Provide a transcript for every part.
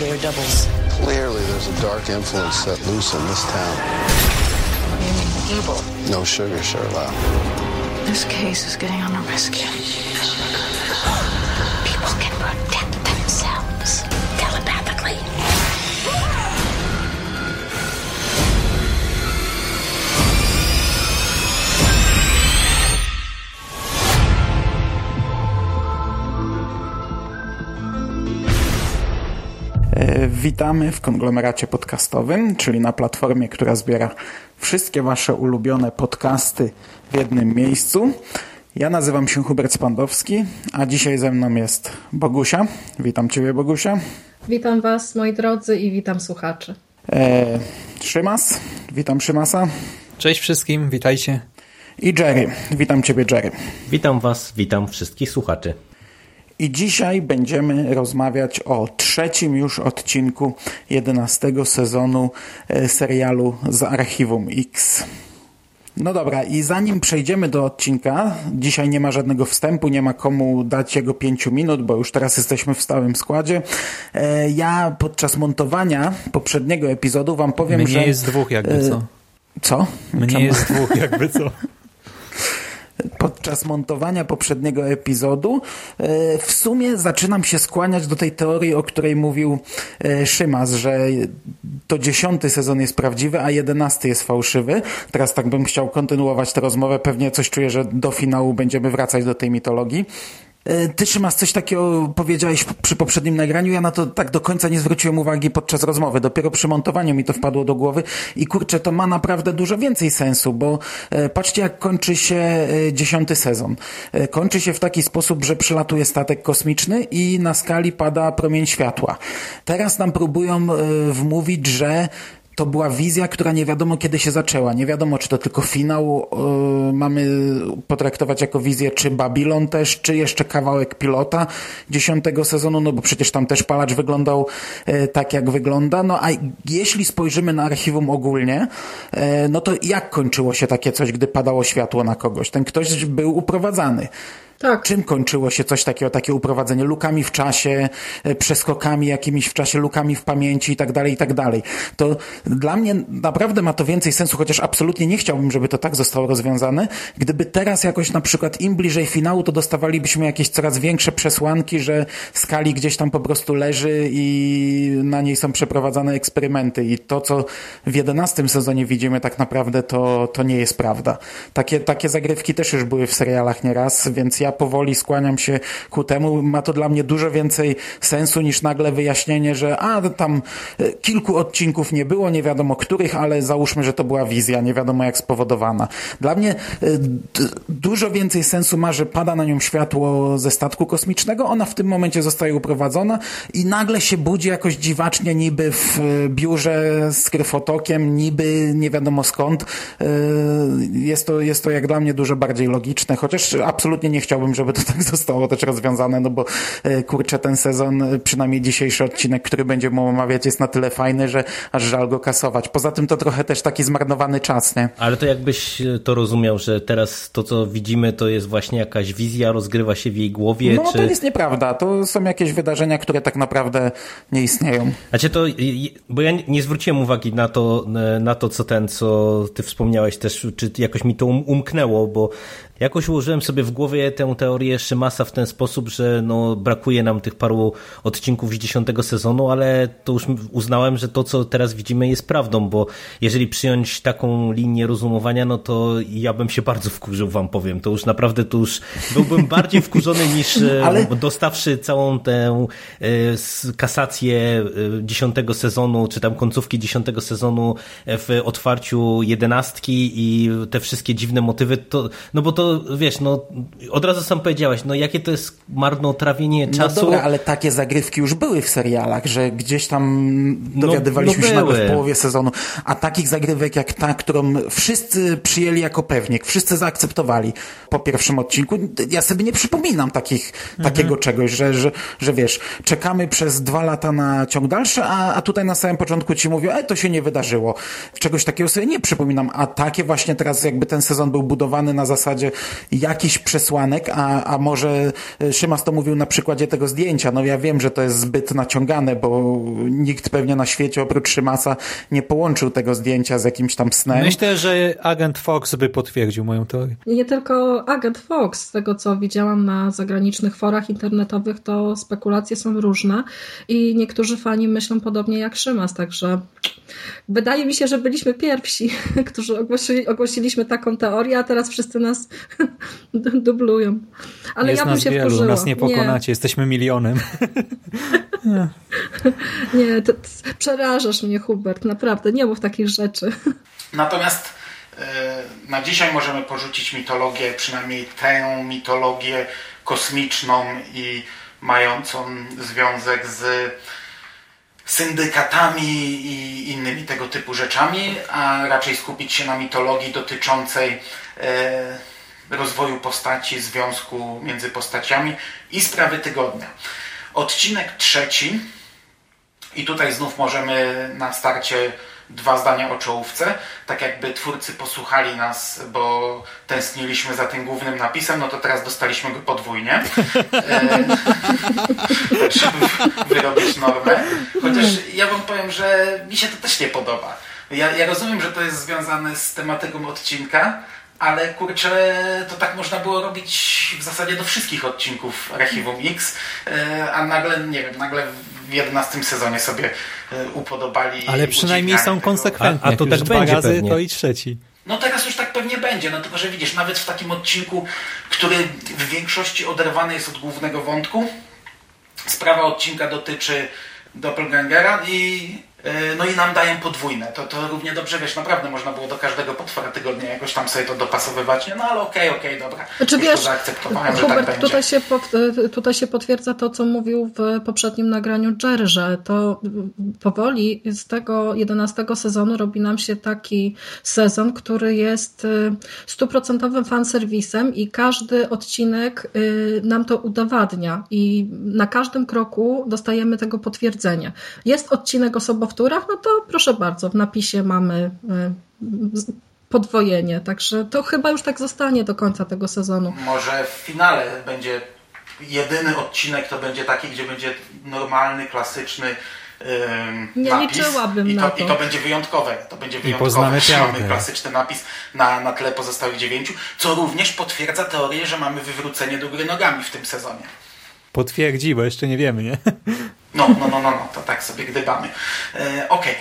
Their doubles. Clearly, there's a dark influence set loose in this town. You mean Evil. No sugar, Sherlock. This case is getting on a risky. Witamy w konglomeracie podcastowym, czyli na platformie, która zbiera wszystkie Wasze ulubione podcasty w jednym miejscu. Ja nazywam się Hubert Spandowski, a dzisiaj ze mną jest Bogusia. Witam Ciebie, Bogusia. Witam Was, moi drodzy, i witam słuchaczy. E, Szymas. Witam Szymasa. Cześć wszystkim, witajcie. I Jerry. Witam Ciebie, Jerry. Witam Was, witam wszystkich słuchaczy. I dzisiaj będziemy rozmawiać o trzecim już odcinku 11 sezonu e, serialu z Archiwum X. No dobra, i zanim przejdziemy do odcinka, dzisiaj nie ma żadnego wstępu, nie ma komu dać jego pięciu minut, bo już teraz jesteśmy w stałym składzie. E, Ja podczas montowania poprzedniego epizodu wam powiem, Mnie że... jest dwóch jakby e, co. Co? Mnie Czemu? jest dwóch jakby co. podczas montowania poprzedniego epizodu e, w sumie zaczynam się skłaniać do tej teorii, o której mówił e, Szymas, że to dziesiąty sezon jest prawdziwy, a jedenasty jest fałszywy. Teraz tak bym chciał kontynuować tę rozmowę. Pewnie coś czuję, że do finału będziemy wracać do tej mitologii. E, Ty, Szymas, coś takiego powiedziałeś przy poprzednim nagraniu. Ja na to tak do końca nie zwróciłem uwagi podczas rozmowy. Dopiero przy montowaniu mi to wpadło do głowy. I kurczę, to ma naprawdę dużo więcej sensu, bo e, patrzcie, jak kończy się e, dziesiąty sezon. Kończy się w taki sposób, że przylatuje statek kosmiczny i na skali pada promień światła. Teraz nam próbują wmówić, że to była wizja, która nie wiadomo kiedy się zaczęła. Nie wiadomo, czy to tylko finał yy, mamy potraktować jako wizję, czy Babylon też, czy jeszcze kawałek pilota dziesiątego sezonu, no bo przecież tam też palacz wyglądał yy, tak, jak wygląda. No a jeśli spojrzymy na archiwum ogólnie, yy, no to jak kończyło się takie coś, gdy padało światło na kogoś? Ten ktoś był uprowadzany. Tak, Czym kończyło się coś takiego, takie uprowadzenie? Lukami w czasie, e, przeskokami jakimiś w czasie, lukami w pamięci i tak dalej, i tak dalej. To dla mnie naprawdę ma to więcej sensu, chociaż absolutnie nie chciałbym, żeby to tak zostało rozwiązane. Gdyby teraz jakoś na przykład im bliżej finału, to dostawalibyśmy jakieś coraz większe przesłanki, że skali gdzieś tam po prostu leży i na niej są przeprowadzane eksperymenty. I to, co w jedenastym sezonie widzimy tak naprawdę, to, to nie jest prawda. Takie, takie zagrywki też już były w serialach nieraz, więc ja powoli skłaniam się ku temu. Ma to dla mnie dużo więcej sensu niż nagle wyjaśnienie, że a tam e, kilku odcinków nie było, nie wiadomo których, ale załóżmy, że to była wizja, nie wiadomo jak spowodowana. Dla mnie e, dużo więcej sensu ma, że pada na nią światło ze statku kosmicznego, ona w tym momencie zostaje uprowadzona i nagle się budzi jakoś dziwacznie niby w e, biurze z kryfotokiem, niby nie wiadomo skąd. Jest to, jest to jak dla mnie dużo bardziej logiczne, chociaż absolutnie nie chciałbym, żeby to tak zostało też rozwiązane, no bo e, kurczę, ten sezon, e, przynajmniej dzisiejszy odcinek, który będziemy omawiać, jest na tyle fajny, że aż żal go kasować. Poza tym to trochę też taki zmarnowany czas, nie? Ale to jakbyś e, to rozumiał, że teraz to, co widzimy, to jest właśnie jakaś wizja, rozgrywa się w jej głowie, No czy... to jest nieprawda. To są jakieś wydarzenia, które tak naprawdę nie istnieją. Znaczy to, bo ja nie zwróciłem uwagi na to, na to, co ten, co ty wspomniałeś też, czy jakoś mi to um- umknęło, bo jakoś ułożyłem sobie w głowie tę teorię Szymasa w ten sposób, że no, brakuje nam tych paru odcinków z dziesiątego sezonu, ale to już uznałem, że to, co teraz widzimy jest prawdą, bo jeżeli przyjąć taką linię rozumowania, no to ja bym się bardzo wkurzył, wam powiem. To już naprawdę, to już byłbym bardziej wkurzony niż e, Ale- dostawszy całą tę e, kasację e, dziesiątego sezonu, czy tam końcówki dziesiątego sezonu w otwarciu jedenastki i te wszystkie dziwne motywy, to, no bo to wiesz, no od razu sam powiedziałeś, no jakie to jest marnotrawienie No czasu. dobra, ale takie zagrywki już były w serialach, że gdzieś tam dowiadywaliśmy no się nagle w połowie sezonu, a takich zagrywek jak ta, którą wszyscy przyjęli jako pewnik, wszyscy zaakceptowali po pierwszym odcinku, ja sobie nie przypominam takich, takiego czegoś, że, że, że wiesz, czekamy przez dwa lata na ciąg dalszy, a, a tutaj na samym początku ci mówią, e, to się nie wydarzyło. Czegoś takiego sobie nie przypominam, a takie właśnie teraz jakby ten sezon był budowany na zasadzie jakichś przesłanek, a, a może e, Szymas to mówił na przykładzie tego zdjęcia. No ja wiem, że to jest zbyt naciągane, bo nikt pewnie na świecie oprócz Szymasa nie połączył tego zdjęcia z jakimś tam snem. Myślę, że agent Fox by potwierdził moją teorię. Nie tylko agent Fox, z tego co widziałam na zagranicznych forach internetowych, to spekulacje są różne i niektórzy fani myślą podobnie jak Szymas, także wydaje mi się, że byliśmy pierwsi, którzy ogłosili, ogłosiliśmy taką teorię, a teraz wszyscy nas dublują. Ale jest ja bym nas się wielu, wkurzyła. nas nie pokonacie, jesteśmy milionem. Nie, nie to, to, przerażasz mnie Hubert, naprawdę, nie mów takich rzeczy. Natomiast e, na dzisiaj możemy porzucić mitologię, przynajmniej tę mitologię kosmiczną i mającą związek z syndykatami i innymi tego typu rzeczami, a raczej skupić się na mitologii dotyczącej e, rozwoju postaci, związku między postaciami i sprawy tygodnia. Odcinek trzeci i tutaj znów możemy na starcie dwa zdania o czołówce. Tak jakby twórcy posłuchali nas, bo tęskniliśmy za tym głównym napisem, no to teraz dostaliśmy go podwójnie. E, żeby wyrobić normę. Chociaż ja wam powiem, że mi się to też nie podoba. Ja, ja rozumiem, że to jest związane z tematyką odcinka, ale kurczę, to tak można było robić w zasadzie do wszystkich odcinków Archiwum X, e, a nagle, nie wiem, nagle w 11 sezonie sobie e, upodobali. Ale przynajmniej są tego. konsekwentni. A- a to tak dwa będzie razy, pewnie. to i trzeci. No teraz już tak pewnie będzie, no tylko że widzisz, nawet w takim odcinku, który w większości oderwany jest od głównego wątku, sprawa odcinka dotyczy Doppelgangera i no i nam dają podwójne. To, to równie dobrze, wiesz, naprawdę można było do każdego potwora tygodnia jakoś tam sobie to dopasowywać, nie? No ale okej, okej, dobra. Znaczy Już wiesz, to zaakceptowałem, że Hubert, tak będzie. tutaj, się tutaj się potwierdza to, co mówił w poprzednim nagraniu Jerry, że to powoli z tego 11 sezonu robi nam się taki sezon, który jest y, stuprocentowym fanserwisem i każdy odcinek y, nam to udowadnia i na każdym kroku dostajemy tego potwierdzenie. Jest odcinek o sobowtórach, no to proszę bardzo, w napisie mamy z- podwojenie, także to chyba już tak zostanie do końca tego sezonu. Może w finale będzie jedyny odcinek, to będzie taki, gdzie będzie normalny, klasyczny ym, Nie napis. liczyłabym I to, na to. I to będzie wyjątkowe. To będzie wyjątkowe, poznamy że mamy klasyczny napis na, na tle pozostałych dziewięciu, co również potwierdza teorię, że mamy wywrócenie do góry nogami w tym sezonie. Potwierdzi, bo jeszcze nie wiemy, nie? No, no, no, no, no to tak sobie gdybamy. E, Okej.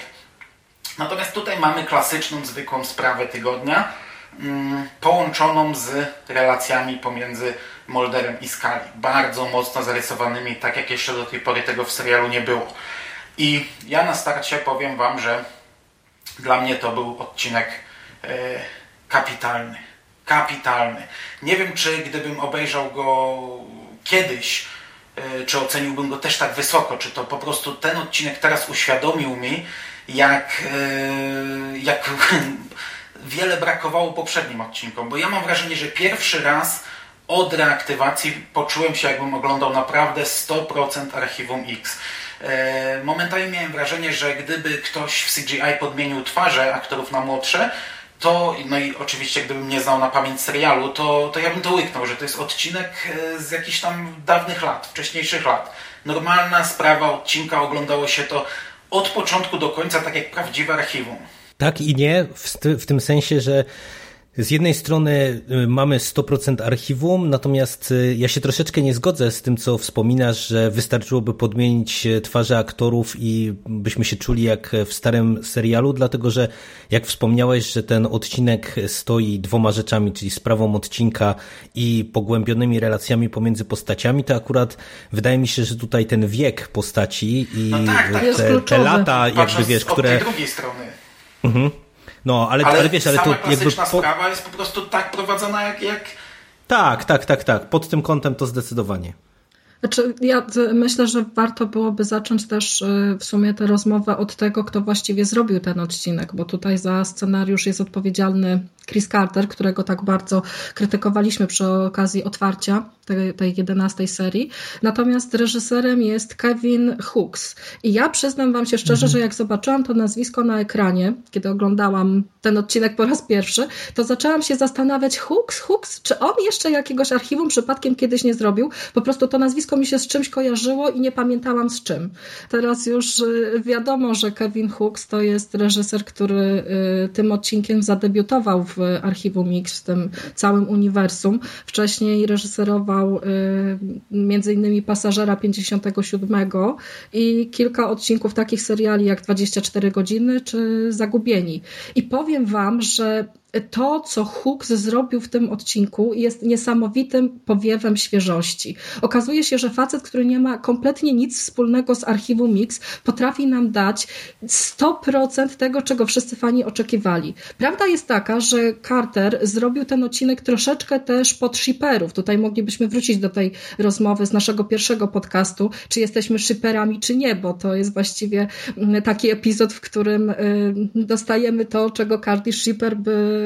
Natomiast tutaj mamy klasyczną, zwykłą sprawę tygodnia, mm, połączoną z relacjami pomiędzy Molderem i Skali. Bardzo mocno zarysowanymi, tak jak jeszcze do tej pory tego w serialu nie było. I ja na starcie powiem Wam, że dla mnie to był odcinek e, kapitalny. Kapitalny. Nie wiem, czy gdybym obejrzał go kiedyś, czy oceniłbym go też tak wysoko, czy to po prostu ten odcinek teraz uświadomił mi, jak, e, jak wiele brakowało poprzednim odcinkom. Bo ja mam wrażenie, że pierwszy raz od reaktywacji poczułem się, jakbym oglądał naprawdę 100% Archiwum X. E, Momentami miałem wrażenie, że gdyby ktoś w CGI podmienił twarze aktorów na młodsze, to, no i oczywiście gdybym nie znał na pamięć serialu, to, to ja bym to łyknął, że to jest odcinek e, z jakichś tam dawnych lat, wcześniejszych lat. Normalna sprawa odcinka, oglądało się to od początku do końca, tak jak prawdziwe archiwum. Tak i nie, w, w tym sensie, że Z jednej strony y, mamy 100% archiwum, natomiast y, ja się troszeczkę nie zgodzę z tym, co wspominasz, że wystarczyłoby podmienić y, twarze aktorów i byśmy się czuli jak w starym serialu, dlatego że jak wspomniałeś, że ten odcinek stoi dwoma rzeczami, czyli sprawą odcinka i pogłębionymi relacjami pomiędzy postaciami, to akurat wydaje mi się, że tutaj ten wiek postaci i No tak, tak. Te, te lata, jakby wiesz, które... tej drugiej strony. No, ale, ale, wiesz, ale to sama jakby... klasyczna Po... sprawa jest po prostu tak prowadzona, jak, jak Tak, tak, tak, tak. Pod tym kątem to zdecydowanie. Znaczy, ja myślę, że warto byłoby zacząć też y, w sumie tę rozmowę od tego, kto właściwie zrobił ten odcinek, bo tutaj za scenariusz jest odpowiedzialny Chris Carter, którego tak bardzo krytykowaliśmy przy okazji otwarcia tej, tej 11 serii. Natomiast reżyserem jest Kevin Hooks. I ja przyznam Wam się szczerze, że jak zobaczyłam to nazwisko na ekranie, kiedy oglądałam ten odcinek po raz pierwszy, to zaczęłam się zastanawiać, Hooks, Hooks, czy on jeszcze jakiegoś archiwum przypadkiem kiedyś nie zrobił? Po prostu to nazwisko mi się z czymś kojarzyło i nie pamiętałam z czym. Teraz już y, wiadomo, że Kevin Hooks to jest reżyser, który y, tym odcinkiem zadebiutował w archiwum Mix, w tym całym uniwersum. Wcześniej reżyserował y, między innymi Pasażera 57 i kilka odcinków takich seriali jak 24 godziny czy Zagubieni. I powiem wam, że to, co Hooks zrobił w tym odcinku, jest niesamowitym powiewem świeżości. Okazuje się, że facet, który nie ma kompletnie nic wspólnego z archiwum Mix, potrafi nam dać 100% tego, czego wszyscy fani oczekiwali. Prawda jest taka, że Carter zrobił ten odcinek troszeczkę też pod shipperów. Tutaj moglibyśmy wrócić do tej rozmowy z naszego pierwszego podcastu, czy jesteśmy shipperami, czy nie, bo to jest właściwie taki epizod, w którym y, dostajemy to, czego każdy shipper by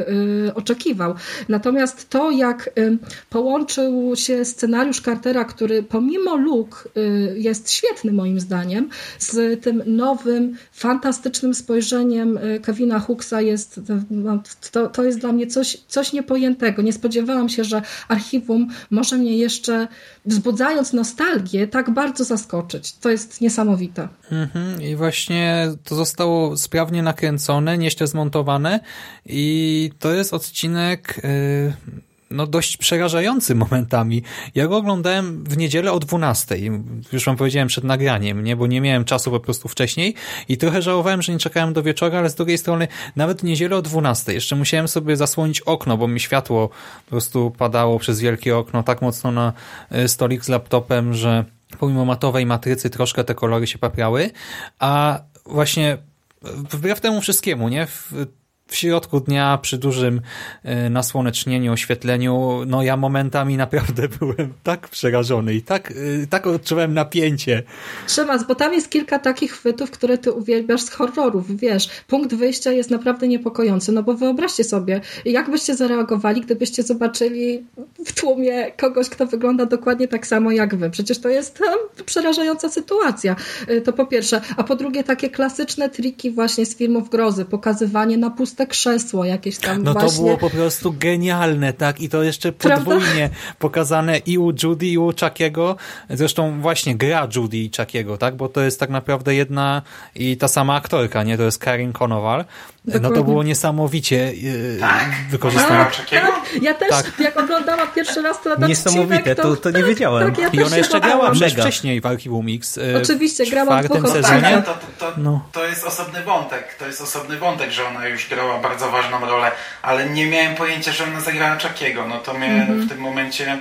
oczekiwał. Natomiast to, jak y, połączył się scenariusz Cartera, który pomimo luk y, jest świetny moim zdaniem, z tym nowym, fantastycznym spojrzeniem y, Kevina Hooksa jest, no, to, to jest dla mnie coś, coś niepojętego. Nie spodziewałam się, że archiwum może mnie jeszcze, wzbudzając nostalgię, tak bardzo zaskoczyć. To jest niesamowite. Mhm, I właśnie to zostało sprawnie nakręcone, nieźle zmontowane i to jest odcinek yy, no dość przerażający momentami. Ja go oglądałem w niedzielę o 12. Już wam powiedziałem przed nagraniem, nie, bo nie miałem czasu po prostu wcześniej i trochę żałowałem, że nie czekałem do wieczora, ale z drugiej strony nawet w niedzielę o 12. Jeszcze musiałem sobie zasłonić okno, bo mi światło po prostu padało przez wielkie okno tak mocno na y, stolik z laptopem, że pomimo matowej matrycy troszkę te kolory się paprały, a właśnie wbrew temu wszystkiemu, nie? W, w środku dnia, przy dużym y, nasłonecznieniu, oświetleniu, no ja momentami naprawdę byłem tak przerażony i tak, y, tak odczuwałem napięcie. Szymas, bo tam jest kilka takich chwytów, które ty uwielbiasz z horrorów, wiesz. Punkt wyjścia jest naprawdę niepokojący, no bo wyobraźcie sobie, jak byście zareagowali, gdybyście zobaczyli w tłumie kogoś, kto wygląda dokładnie tak samo jak wy. Przecież to jest przerażająca sytuacja. Y, To po pierwsze. A po drugie takie klasyczne triki właśnie z filmów grozy, pokazywanie na puste krzesło, jakieś tam No właśnie... to było po prostu genialne, tak? I to jeszcze Prawda? podwójnie pokazane i u Judy, i u Chuckiego. Zresztą właśnie gra Judy i Chuckiego, tak? Bo to jest tak naprawdę jedna i ta sama aktorka, nie? To jest Karin Konoval. No to Dokładnie. było niesamowicie yy, Tak? wykorzystane. Tak? Tak, ja też, Tak. jak oglądałam pierwszy raz ten odcinek, Niesamowite, to- to nie tak, wiedziałem. Tak, ja I ona jeszcze grała przecież Mega. wcześniej w Archiwum Mix. yy, Oczywiście, grała w czwartym sezonie. Tak, to, to, to, No. to jest osobny wątek, to jest osobny wątek, że ona już grała bardzo ważną rolę, ale nie miałem pojęcia, że ona zagrała Chuckiego, no to mnie Mhm. w tym momencie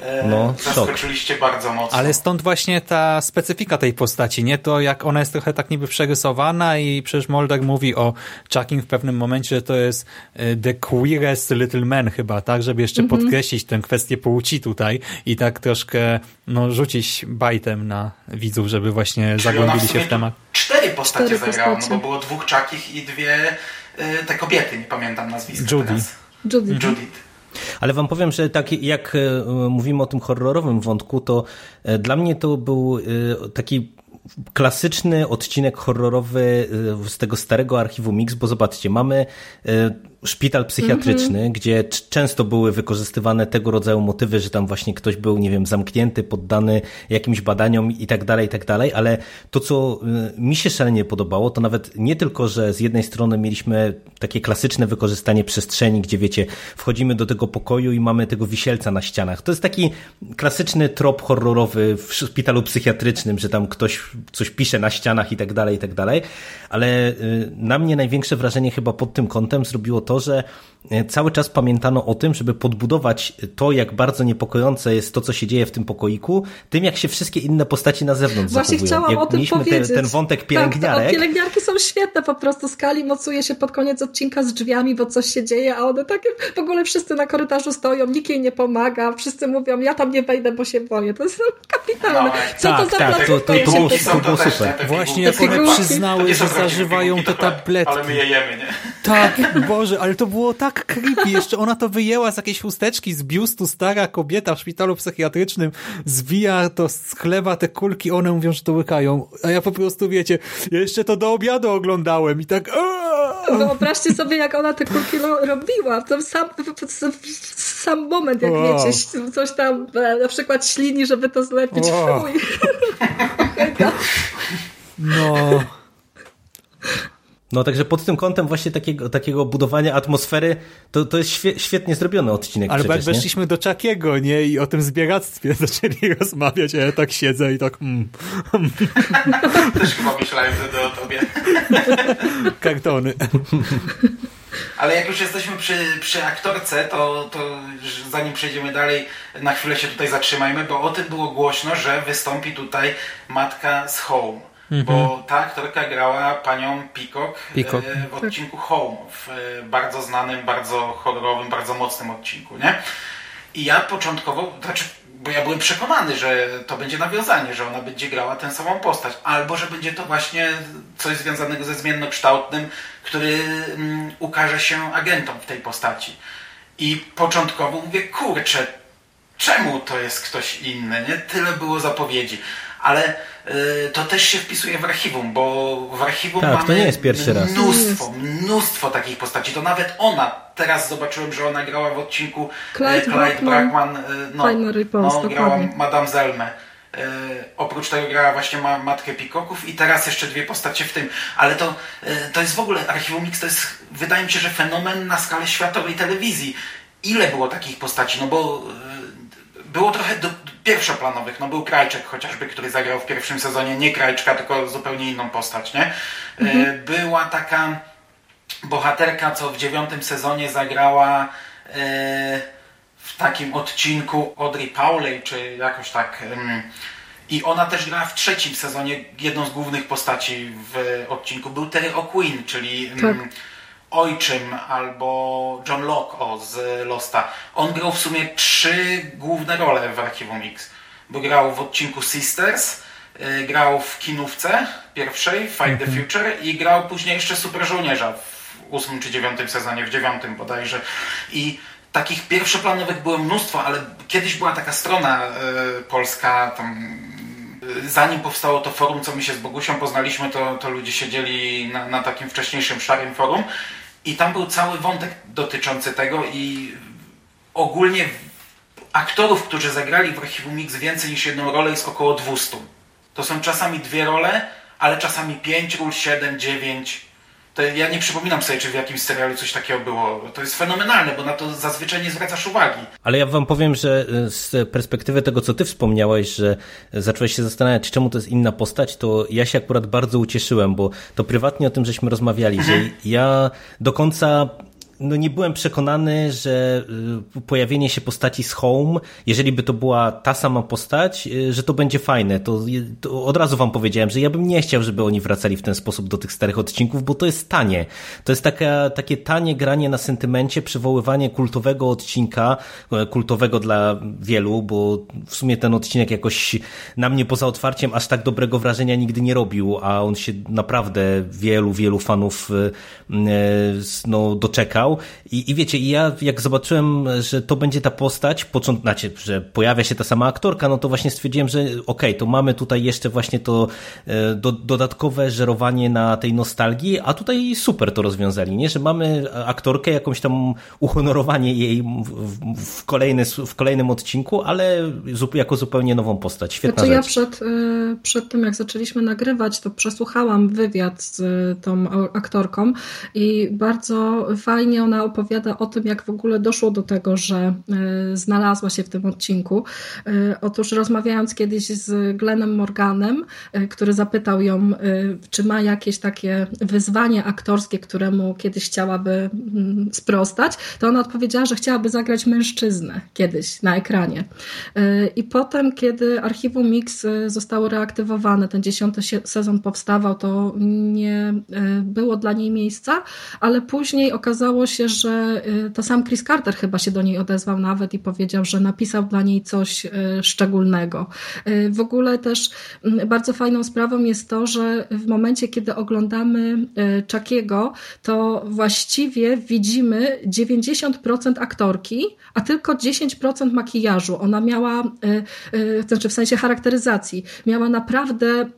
e, No, szok. zaskoczyliście bardzo mocno. Ale stąd właśnie ta specyfika tej postaci, nie? To jak ona jest trochę tak niby przerysowana i przecież Mulder mówi o Chucking w pewnym momencie, że to jest y, the queerest little man chyba, tak? Żeby jeszcze Mhm. podkreślić tę kwestię płci tutaj i tak troszkę no, rzucić bajtem na widzów, żeby właśnie Czyli zagłębili się w temat. Cztery postacie Cztery zagrała, postacie. no bo było dwóch Chuckich i dwie e, te kobiety, nie pamiętam nazwiska Judy. teraz. Judy. Judith. Ale wam powiem, że tak jak e, mówimy o tym horrorowym wątku, to e, dla mnie to był e, taki klasyczny odcinek horrorowy e, z tego starego archiwum Mix, bo zobaczcie, mamy e, szpital psychiatryczny, gdzie c- często były wykorzystywane tego rodzaju motywy, że tam właśnie ktoś był, nie wiem, zamknięty, poddany jakimś badaniom i tak dalej, i tak dalej, ale to, co y, mi się szalenie podobało, to nawet nie tylko, że z jednej strony mieliśmy takie klasyczne wykorzystanie przestrzeni, gdzie wiecie, wchodzimy do tego pokoju i mamy tego wisielca na ścianach. To jest taki klasyczny trop horrorowy w szpitalu psychiatrycznym, że tam ktoś coś pisze na ścianach i tak dalej, i tak dalej, ale y, na mnie największe wrażenie chyba pod tym kątem zrobiło to, że y, cały czas pamiętano o tym, żeby podbudować to, jak bardzo niepokojące jest to, co się dzieje w tym pokoiku, tym jak się wszystkie inne postaci na zewnątrz Właśnie zachowują. chciałam jak o tym mieliśmy powiedzieć. Te, ten wątek Tak, pielęgniarek, to, pielęgniarki są świetne po prostu. Skali mocuje się pod koniec odcinka z drzwiami, bo coś się dzieje, a one takie w ogóle wszyscy na korytarzu stoją, nikt jej nie pomaga, wszyscy mówią, ja tam nie wejdę, bo się boję. To jest kapitalne. No, Co tak, to za tak, to- to- było- to było super. Właśnie jak one przyznały, że zażywają te pigułki, ale- tabletki. Ale my je jemy, nie? Tak, Boże, ale to było tak creepy. Jeszcze ona to wyjęła z jakiejś chusteczki z biustu, stara kobieta w szpitalu psychiatrycznym, zwija to z chleba te kulki, one mówią, że to łykają. A ja po prostu, wiecie, ja jeszcze to do obiadu oglądałem i tak... Wyobraźcie sobie, jak ona te kulki ro- robiła. To sam, sam moment, jak Wow. wiecie, coś tam e, na przykład ślini, żeby to zlepić. Wow. No... No także pod tym kątem właśnie takiego, takiego budowania atmosfery to, to jest świe, świetnie zrobiony odcinek Ale jak przecież, nie? weszliśmy do Czakiego, nie? I o tym zbieractwie zaczęli rozmawiać, a ja tak siedzę i tak mm, Też chyba myślałem wtedy o tobie. kartony. Ale jak już jesteśmy przy, przy aktorce, to, to zanim przejdziemy dalej, na chwilę się tutaj zatrzymajmy, bo o tym było głośno, że wystąpi tutaj matka z Home. Bo ta aktorka grała panią Peacock, Peacock. e, w odcinku Home, w e, bardzo znanym, bardzo horrorowym, bardzo mocnym odcinku, nie? I ja początkowo, znaczy, bo ja byłem przekonany, że to będzie nawiązanie, że ona będzie grała tę samą postać, albo że będzie to właśnie coś związanego ze zmiennokształtnym, który mm, ukaże się agentom w tej postaci. I początkowo mówię, kurczę, czemu to jest ktoś inny, nie? Tyle było zapowiedzi. Ale y, to też się wpisuje w archiwum, bo w archiwum Tak, mamy to nie jest pierwszy raz. mnóstwo, mnóstwo takich postaci. To nawet ona, teraz zobaczyłem, że ona grała w odcinku Clyde e, Clyde Brackman, Brackman, e, no, no, grała dokładnie. Madame Zelmę. E, oprócz tego grała właśnie ma, matkę Pikoków i teraz jeszcze dwie postacie w tym. Ale to, e, to jest w ogóle, Archiwum Mix to jest, wydaje mi się, że fenomen na skalę światowej telewizji. Ile było takich postaci? No bo e, było trochę do, pierwszoplanowych. No był Krajczek chociażby, który zagrał w pierwszym sezonie. Nie Krajczka, tylko zupełnie inną postać, nie? E, była taka bohaterka, co w dziewiątym sezonie zagrała e, w takim odcinku Audrey Pauley, czy jakoś tak. I ona też grała w trzecim sezonie jedną z głównych postaci w odcinku. Był Terry O'Quinn, czyli Tak. Ojczym albo John Locke o, z Losta. On grał w sumie trzy główne role w Archiwum X. Bo grał w odcinku Sisters, y, grał w kinówce pierwszej, Fight the Future i grał później jeszcze Super Żołnierza w ósmym czy dziewiątym sezonie, w dziewiątym bodajże. I takich pierwszoplanowych było mnóstwo, ale kiedyś była taka strona y, polska, tam y, zanim powstało to forum, co my się z Bogusią poznaliśmy, to, to ludzie siedzieli na, na takim wcześniejszym szarym forum i tam był cały wątek dotyczący tego i ogólnie aktorów, którzy zagrali w Archiwum Mix więcej niż jedną rolę jest około 200. To są czasami dwie role, ale czasami pięć ról, siedem, dziewięć. To ja nie przypominam sobie, czy w jakimś serialu coś takiego było. To jest fenomenalne, bo na to zazwyczaj nie zwracasz uwagi. Ale ja wam powiem, że y, z perspektywy tego, co ty wspomniałeś, że zacząłeś się zastanawiać, czemu to jest inna postać, to ja się akurat bardzo ucieszyłem, bo to prywatnie o tym żeśmy rozmawiali, że ja do końca no nie byłem przekonany, że y, pojawienie się postaci z Home, jeżeli by to była ta sama postać, y, że to będzie fajne. To, to od razu wam powiedziałem, że ja bym nie chciał, żeby oni wracali w ten sposób do tych starych odcinków, bo to jest tanie. To jest taka, takie tanie granie na sentymencie, przywoływanie kultowego odcinka, e, kultowego dla wielu, bo w sumie ten odcinek jakoś na mnie poza otwarciem aż tak dobrego wrażenia nigdy nie robił, a on się naprawdę wielu, wielu fanów e, no, doczekał grał i, i wiecie, i ja jak zobaczyłem, że to będzie ta postać, począt, znaczy, że pojawia się ta sama aktorka, no to właśnie stwierdziłem, że okej, okay, to mamy tutaj jeszcze właśnie to e, do, dodatkowe żerowanie na tej nostalgii, a tutaj super to rozwiązali, nie? Że mamy aktorkę, jakąś tam uhonorowanie jej w, w, kolejny, w kolejnym odcinku, ale jako zupełnie nową postać. Świetna znaczy, rzecz. Ja przed, e, przed tym, jak zaczęliśmy nagrywać, to przesłuchałam wywiad z tą aktorką i bardzo fajnie ona opowiada o tym, jak w ogóle doszło do tego, że e, znalazła się w tym odcinku. E, otóż rozmawiając kiedyś z Glennem Morganem, który zapytał ją, czy ma jakieś takie wyzwanie aktorskie, któremu kiedyś chciałaby mm, sprostać, to ona odpowiedziała, że chciałaby zagrać mężczyznę kiedyś na ekranie. I potem, kiedy archiwum Mix zostało reaktywowane, ten dziesiąty sezon powstawał, to nie było dla niej miejsca, ale później okazało się, że to sam Chris Carter chyba się do niej odezwał nawet i powiedział, że napisał dla niej coś szczególnego. W ogóle też mm, bardzo fajną sprawą jest to, że w momencie, kiedy oglądamy Chuckiego, to właściwie widzimy 90% aktorki, a tylko 10% makijażu. Ona miała, znaczy w sensie charakteryzacji, miała naprawdę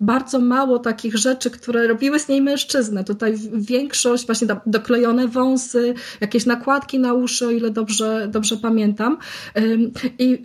bardzo mało takich rzeczy, które robiły z niej mężczyznę. Tutaj większość, właśnie doklejone wąsy, jakieś nakładki na uszy, o ile dobrze, dobrze pamiętam. I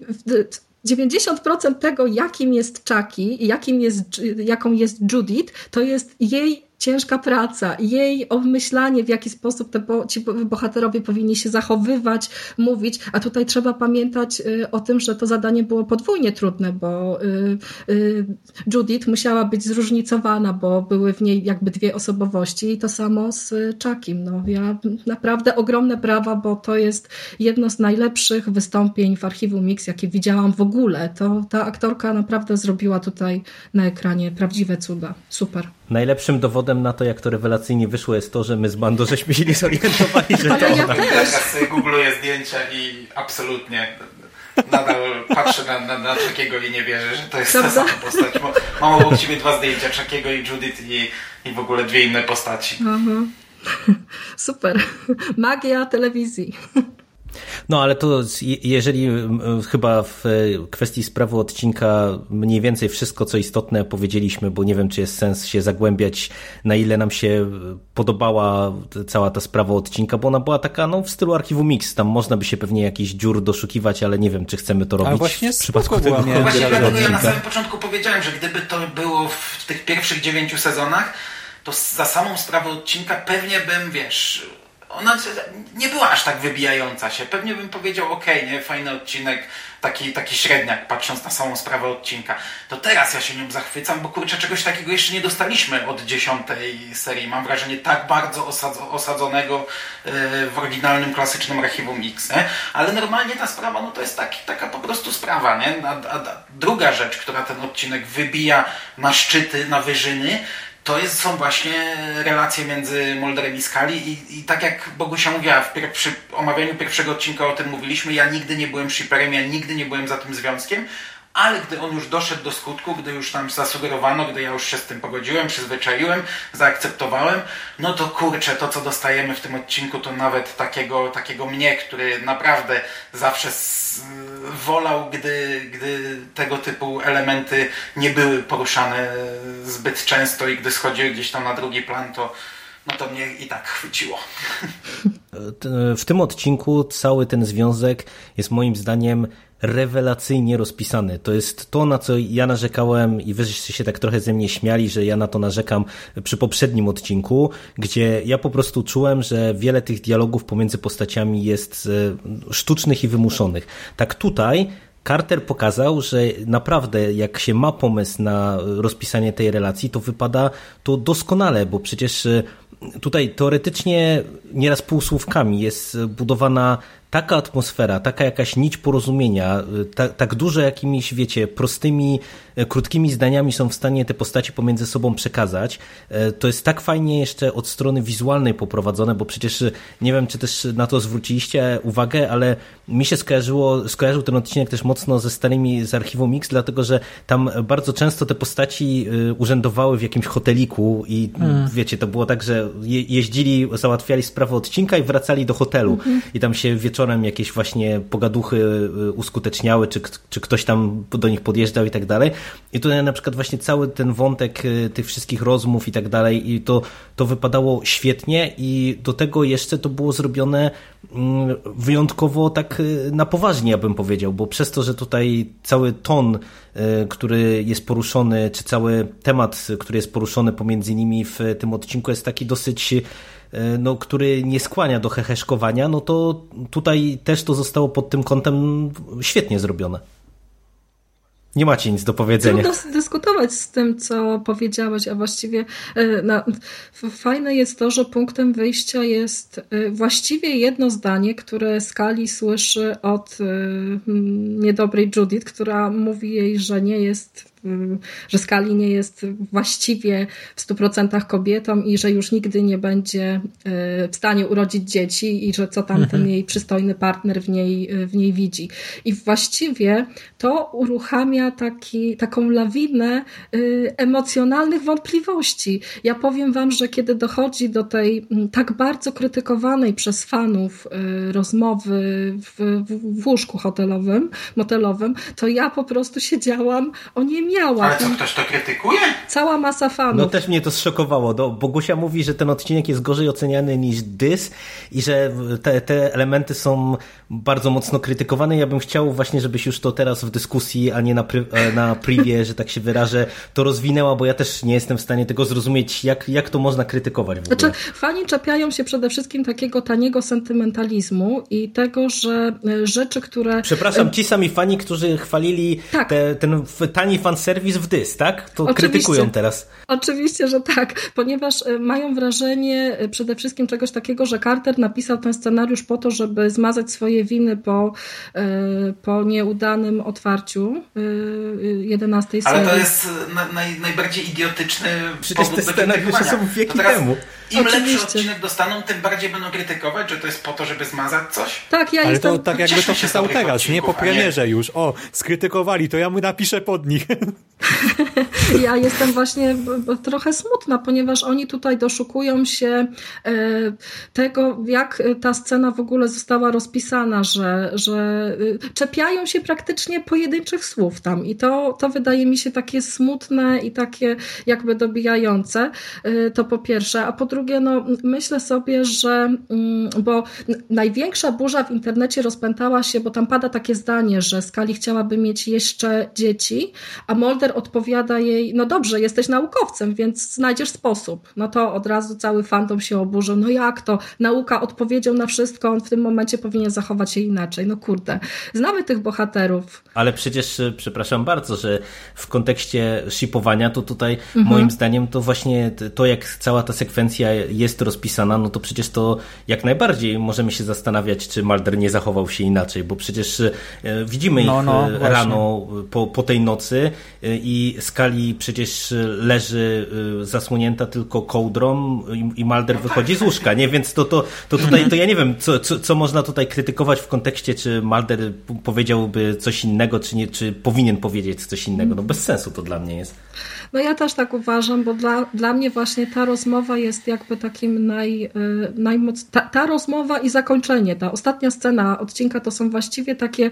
90% tego, jakim jest Chucky i jakim jest, jaką jest Judith, to jest jej ciężka praca, jej obmyślanie, w jaki sposób te bo, ci bohaterowie powinni się zachowywać, mówić, a tutaj trzeba pamiętać y, o tym, że to zadanie było podwójnie trudne, bo y, y, Judith musiała być zróżnicowana, bo były w niej jakby dwie osobowości i to samo z Chuckiem. No, ja naprawdę ogromne brawa, bo to jest jedno z najlepszych wystąpień w archiwum Mix, jakie widziałam w ogóle. To ta aktorka naprawdę zrobiła tutaj na ekranie prawdziwe cuda. Super. Najlepszym dowodem na to, jak to rewelacyjnie wyszło, jest to, że my z Bando żeśmy się nie zorientowali, że to ja ona. też. Ja sobie googluję zdjęcia i absolutnie nadal patrzę na, na, na Czakiego i nie wierzę, że to jest ta sama postać. Mam obok siebie dwa zdjęcia, Czakiego i Judith i, i w ogóle dwie inne postaci. Mhm. Super. Magia telewizji. No ale to jeżeli chyba w kwestii sprawy odcinka mniej więcej wszystko co istotne powiedzieliśmy, bo nie wiem czy jest sens się zagłębiać na ile nam się podobała cała ta sprawa odcinka, bo ona była taka no w stylu archiwum Mix, tam można by się pewnie jakichś dziur doszukiwać, ale nie wiem czy chcemy to robić właśnie w przypadku tego była, nie? Właśnie dlatego ja na samym początku powiedziałem, że gdyby to było w tych pierwszych dziewięciu sezonach, to za samą sprawę odcinka pewnie bym, wiesz, ona nie była aż tak wybijająca się. Pewnie bym powiedział, ok, nie, fajny odcinek, taki, taki średniak, patrząc na samą sprawę odcinka. To teraz ja się nią zachwycam, bo kurczę, czegoś takiego jeszcze nie dostaliśmy od dziesiątej serii. Mam wrażenie tak bardzo osadzo, osadzonego yy, w oryginalnym, klasycznym archiwum X, nie? Ale normalnie ta sprawa, no to jest taki, taka po prostu sprawa, nie? A, a druga rzecz, która ten odcinek wybija na szczyty, na wyżyny, to jest, są właśnie relacje między Mulderem i Scully i, i tak jak Bogusia mówiła, w pier- przy omawianiu pierwszego odcinka o tym mówiliśmy, ja nigdy nie byłem shipperem, ja nigdy nie byłem za tym związkiem, ale gdy on już doszedł do skutku, gdy już tam zasugerowano, gdy ja już się z tym pogodziłem, przyzwyczaiłem, zaakceptowałem, no to kurczę, to co dostajemy w tym odcinku, to nawet takiego, takiego mnie, który naprawdę zawsze wolał, gdy, gdy tego typu elementy nie były poruszane zbyt często i gdy schodziły gdzieś tam na drugi plan, to no to mnie i tak chwyciło. W tym odcinku cały ten związek jest moim zdaniem rewelacyjnie rozpisany. To jest to, na co ja narzekałem i wy się tak trochę ze mnie śmiali, że ja na to narzekam przy poprzednim odcinku, gdzie ja po prostu czułem, że wiele tych dialogów pomiędzy postaciami jest e, sztucznych i wymuszonych. Tak tutaj Carter pokazał, że naprawdę jak się ma pomysł na rozpisanie tej relacji, to wypada to doskonale, bo przecież e, tutaj teoretycznie nieraz półsłówkami jest budowana taka atmosfera, taka jakaś nić porozumienia, ta, tak duże jakimiś, wiecie, prostymi, e, krótkimi zdaniami są w stanie te postaci pomiędzy sobą przekazać. E, To jest tak fajnie jeszcze od strony wizualnej poprowadzone, bo przecież nie wiem, czy też na to zwróciliście uwagę, ale mi się skojarzyło, skojarzył ten odcinek też mocno ze starymi z archiwum Mix, dlatego że tam bardzo często te postaci urzędowały w jakimś hoteliku i wiecie, to było tak, że je, jeździli, załatwiali sprawę odcinka i wracali do hotelu Mhm. i tam się wieczorem jakieś właśnie pogaduchy y, uskuteczniały, czy, czy ktoś tam do nich podjeżdżał i tak dalej. I tutaj na przykład właśnie cały ten wątek y, tych wszystkich rozmów i tak dalej i to, to wypadało świetnie i do tego jeszcze to było zrobione mm, wyjątkowo tak y, na poważnie, ja bym powiedział, bo przez to, że tutaj cały ton, który jest poruszony, czy cały temat, który jest poruszony pomiędzy nimi w tym odcinku jest taki dosyć no, który nie skłania do heheszkowania, no to tutaj też to zostało pod tym kątem świetnie zrobione. Nie macie nic do powiedzenia. Trudno dyskutować z tym, co powiedziałeś, a właściwie e, no, fajne jest to, że punktem wyjścia jest e, właściwie jedno zdanie, które Skali słyszy od e, niedobrej Judith, która mówi jej, że nie jest że Skali nie jest właściwie w 100% kobietą i że już nigdy nie będzie e, w stanie urodzić dzieci i że co tam ten jej przystojny partner w niej, e, w niej widzi. I właściwie to uruchamia taki, taką lawinę y, emocjonalnych wątpliwości. Ja powiem wam, że kiedy dochodzi do tej mm, tak bardzo krytykowanej przez fanów y, rozmowy w, w, w łóżku hotelowym, motelowym, to ja po prostu siedziałam, o nie miała. Ale co, ktoś to krytykuje? Cała masa fanów. No też mnie to zszokowało. No, Bogusia mówi, że ten odcinek jest gorzej oceniany niż Dys i że te, te elementy są bardzo mocno krytykowane. Ja bym chciał właśnie, żebyś już to teraz w dyskusji, a nie na, pry, e, na privie, że tak się wyrażę, to rozwinęła, bo ja też nie jestem w stanie tego zrozumieć, jak, jak to można krytykować w ogóle. Znaczy, fani czepiają się przede wszystkim takiego taniego sentymentalizmu i tego, że e, rzeczy, które... Przepraszam, ci sami fani, którzy chwalili Tak. te, ten tani fanserwis w Dys, tak? To Oczywiście. krytykują teraz. Oczywiście, że tak, ponieważ e, mają wrażenie e, przede wszystkim czegoś takiego, że Carter napisał ten scenariusz po to, żeby zmazać swoje winy po, e, po nieudanym otwarciu e, 11 serii. Ale to jest na, naj, najbardziej idiotyczny Przecież powód te do scenariusze są wieki To teraz temu. Im lepszy Oczywiście. odcinek dostaną, tym bardziej będą krytykować, że to jest po to, żeby zmazać coś. Tak, ja Ale jestem... to tak jakby to się dobrych teraz, nie po a nie- premierze już. O, skrytykowali, to ja mu napiszę pod nich. Ja jestem właśnie trochę smutna, ponieważ oni tutaj doszukują się e, tego, jak ta scena w ogóle została rozpisana, że, że y, czepiają się praktycznie pojedynczych słów tam i to, to wydaje mi się takie smutne i takie jakby dobijające, E, to po pierwsze, a po drugie, no myślę sobie, że mm, bo największa burza w internecie rozpętała się, bo tam pada takie zdanie, że Skali chciałaby mieć jeszcze dzieci, a Mulder odpowiada jej, no dobrze, jesteś naukowcem, więc znajdziesz sposób. No to od razu cały fandom się oburzył. No jak to? Nauka odpowiedzią na wszystko, on w tym momencie powinien zachować się inaczej. No kurde. Znamy tych bohaterów. Ale przecież, e, przepraszam bardzo, że w kontekście shipowania, to tutaj Mhm. moim zdaniem to właśnie to, jak cała ta sekwencja jest rozpisana, no to przecież to jak najbardziej możemy się zastanawiać, czy Mulder nie zachował się inaczej, bo przecież e, widzimy No, ich no, właśnie. rano po, po tej nocy e, i Skali przecież leży zasłonięta tylko kołdrą i, i Mulder wychodzi z łóżka, nie? Więc to, to, to tutaj, to ja nie wiem, co, co, co można tutaj krytykować w kontekście, czy Mulder p- powiedziałby coś innego, czy nie, czy powinien powiedzieć coś innego. No bez sensu to dla mnie jest. No ja też tak uważam, bo dla, dla mnie właśnie ta rozmowa jest jakby takim naj, y, najmoc... Ta, ta rozmowa i zakończenie, ta ostatnia scena odcinka to są właściwie takie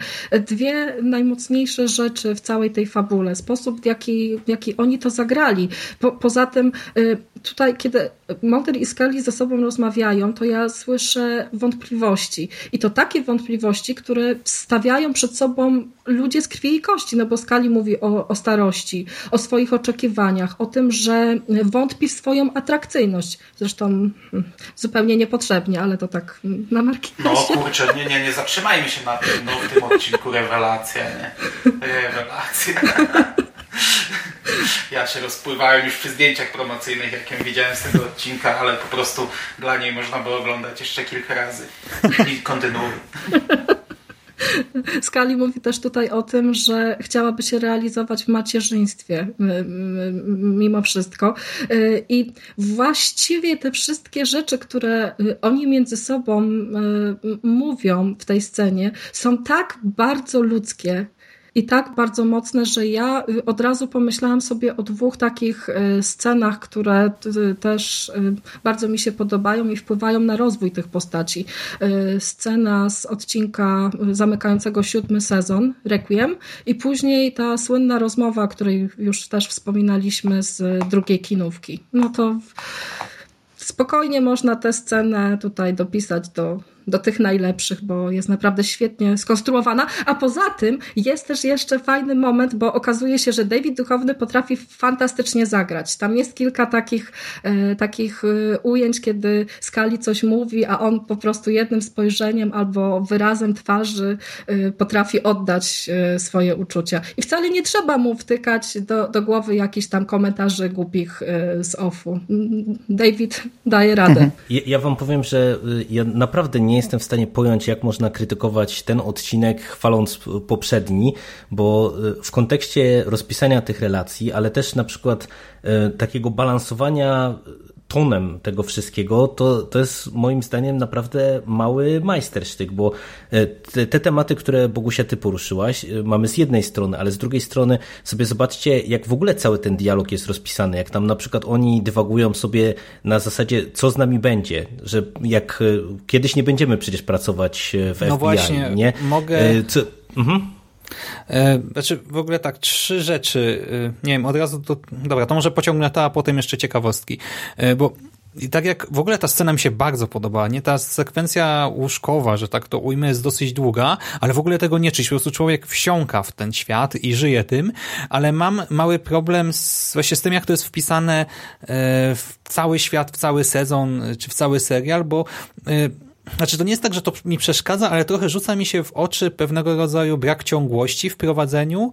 dwie najmocniejsze rzeczy w całej tej fabule. Sposób, w jaki, w jaki oni to zagrali. Po, poza tym y, tutaj, kiedy Mulder i Scully ze sobą rozmawiają, to ja słyszę wątpliwości. I to takie wątpliwości, które stawiają przed sobą ludzie z krwi i kości, no bo Scully mówi o, o starości, o swoich oczekiwaniach, o tym, że wątpi w swoją atrakcyjność. Zresztą mm, zupełnie niepotrzebnie, ale to tak na No marginesie. kurczę, nie, nie, nie zatrzymajmy się na tym, no, w tym odcinku rewelacja, nie? Rewelacja. Ja się rozpływałem już przy zdjęciach promocyjnych, jakie widziałem z tego odcinka, ale po prostu dla niej można było oglądać jeszcze kilka razy. I kontynuuj. Skali mówi też tutaj o tym, że chciałaby się realizować w macierzyństwie mimo wszystko. Y, I właściwie te wszystkie rzeczy, które y, oni między sobą y, mówią w tej scenie, są tak bardzo ludzkie i tak bardzo mocne, że ja y, od razu pomyślałam sobie o dwóch takich y, scenach, które y, też bardzo mi się podobają i wpływają na rozwój tych postaci. Scena z odcinka zamykającego siódmy sezon, Requiem, i później ta słynna rozmowa, o której już też wspominaliśmy z drugiej kinówki. No to spokojnie można tę scenę tutaj dopisać do do tych najlepszych, bo jest naprawdę świetnie skonstruowana. A poza tym jest też jeszcze fajny moment, bo okazuje się, że David Duchowny potrafi fantastycznie zagrać. Tam jest kilka takich, e, takich e, ujęć, kiedy Skali coś mówi, a on po prostu jednym spojrzeniem albo wyrazem twarzy e, potrafi oddać e, swoje uczucia. I wcale nie trzeba mu wtykać do, do głowy jakichś tam komentarzy głupich e, z offu. David daje radę. Ja, ja wam powiem, że y, ja naprawdę nie jestem w stanie pojąć, jak można krytykować ten odcinek, chwaląc poprzedni, bo y, w kontekście rozpisania tych relacji, ale też na przykład y, takiego balansowania tonem tego wszystkiego, to, to jest moim zdaniem naprawdę mały majstersztyk, bo e, te, te, tematy, które Bogusia ty poruszyłaś, e, mamy z jednej strony, ale z drugiej strony sobie zobaczcie, jak w ogóle cały ten dialog jest rozpisany, jak tam na przykład oni dywagują sobie na zasadzie, co z nami będzie, że jak e, kiedyś nie będziemy przecież pracować w no FBI, właśnie, nie? Mogę... Co... Mhm. E, znaczy, w ogóle tak, trzy rzeczy. E, nie wiem, od razu to. Dobra, to może pociągnę to, a potem jeszcze ciekawostki. E, bo i tak jak w ogóle ta scena mi się bardzo podobała, nie? Ta sekwencja łóżkowa, że tak to ujmę, jest dosyć długa, ale w ogóle tego nie czuć. Po prostu człowiek wsiąka w ten świat i żyje tym, ale mam mały problem z, właśnie z tym, jak to jest wpisane w cały świat, w cały sezon, czy w cały serial, bo znaczy, to nie jest tak, że to mi przeszkadza, ale trochę rzuca mi się w oczy pewnego rodzaju brak ciągłości w prowadzeniu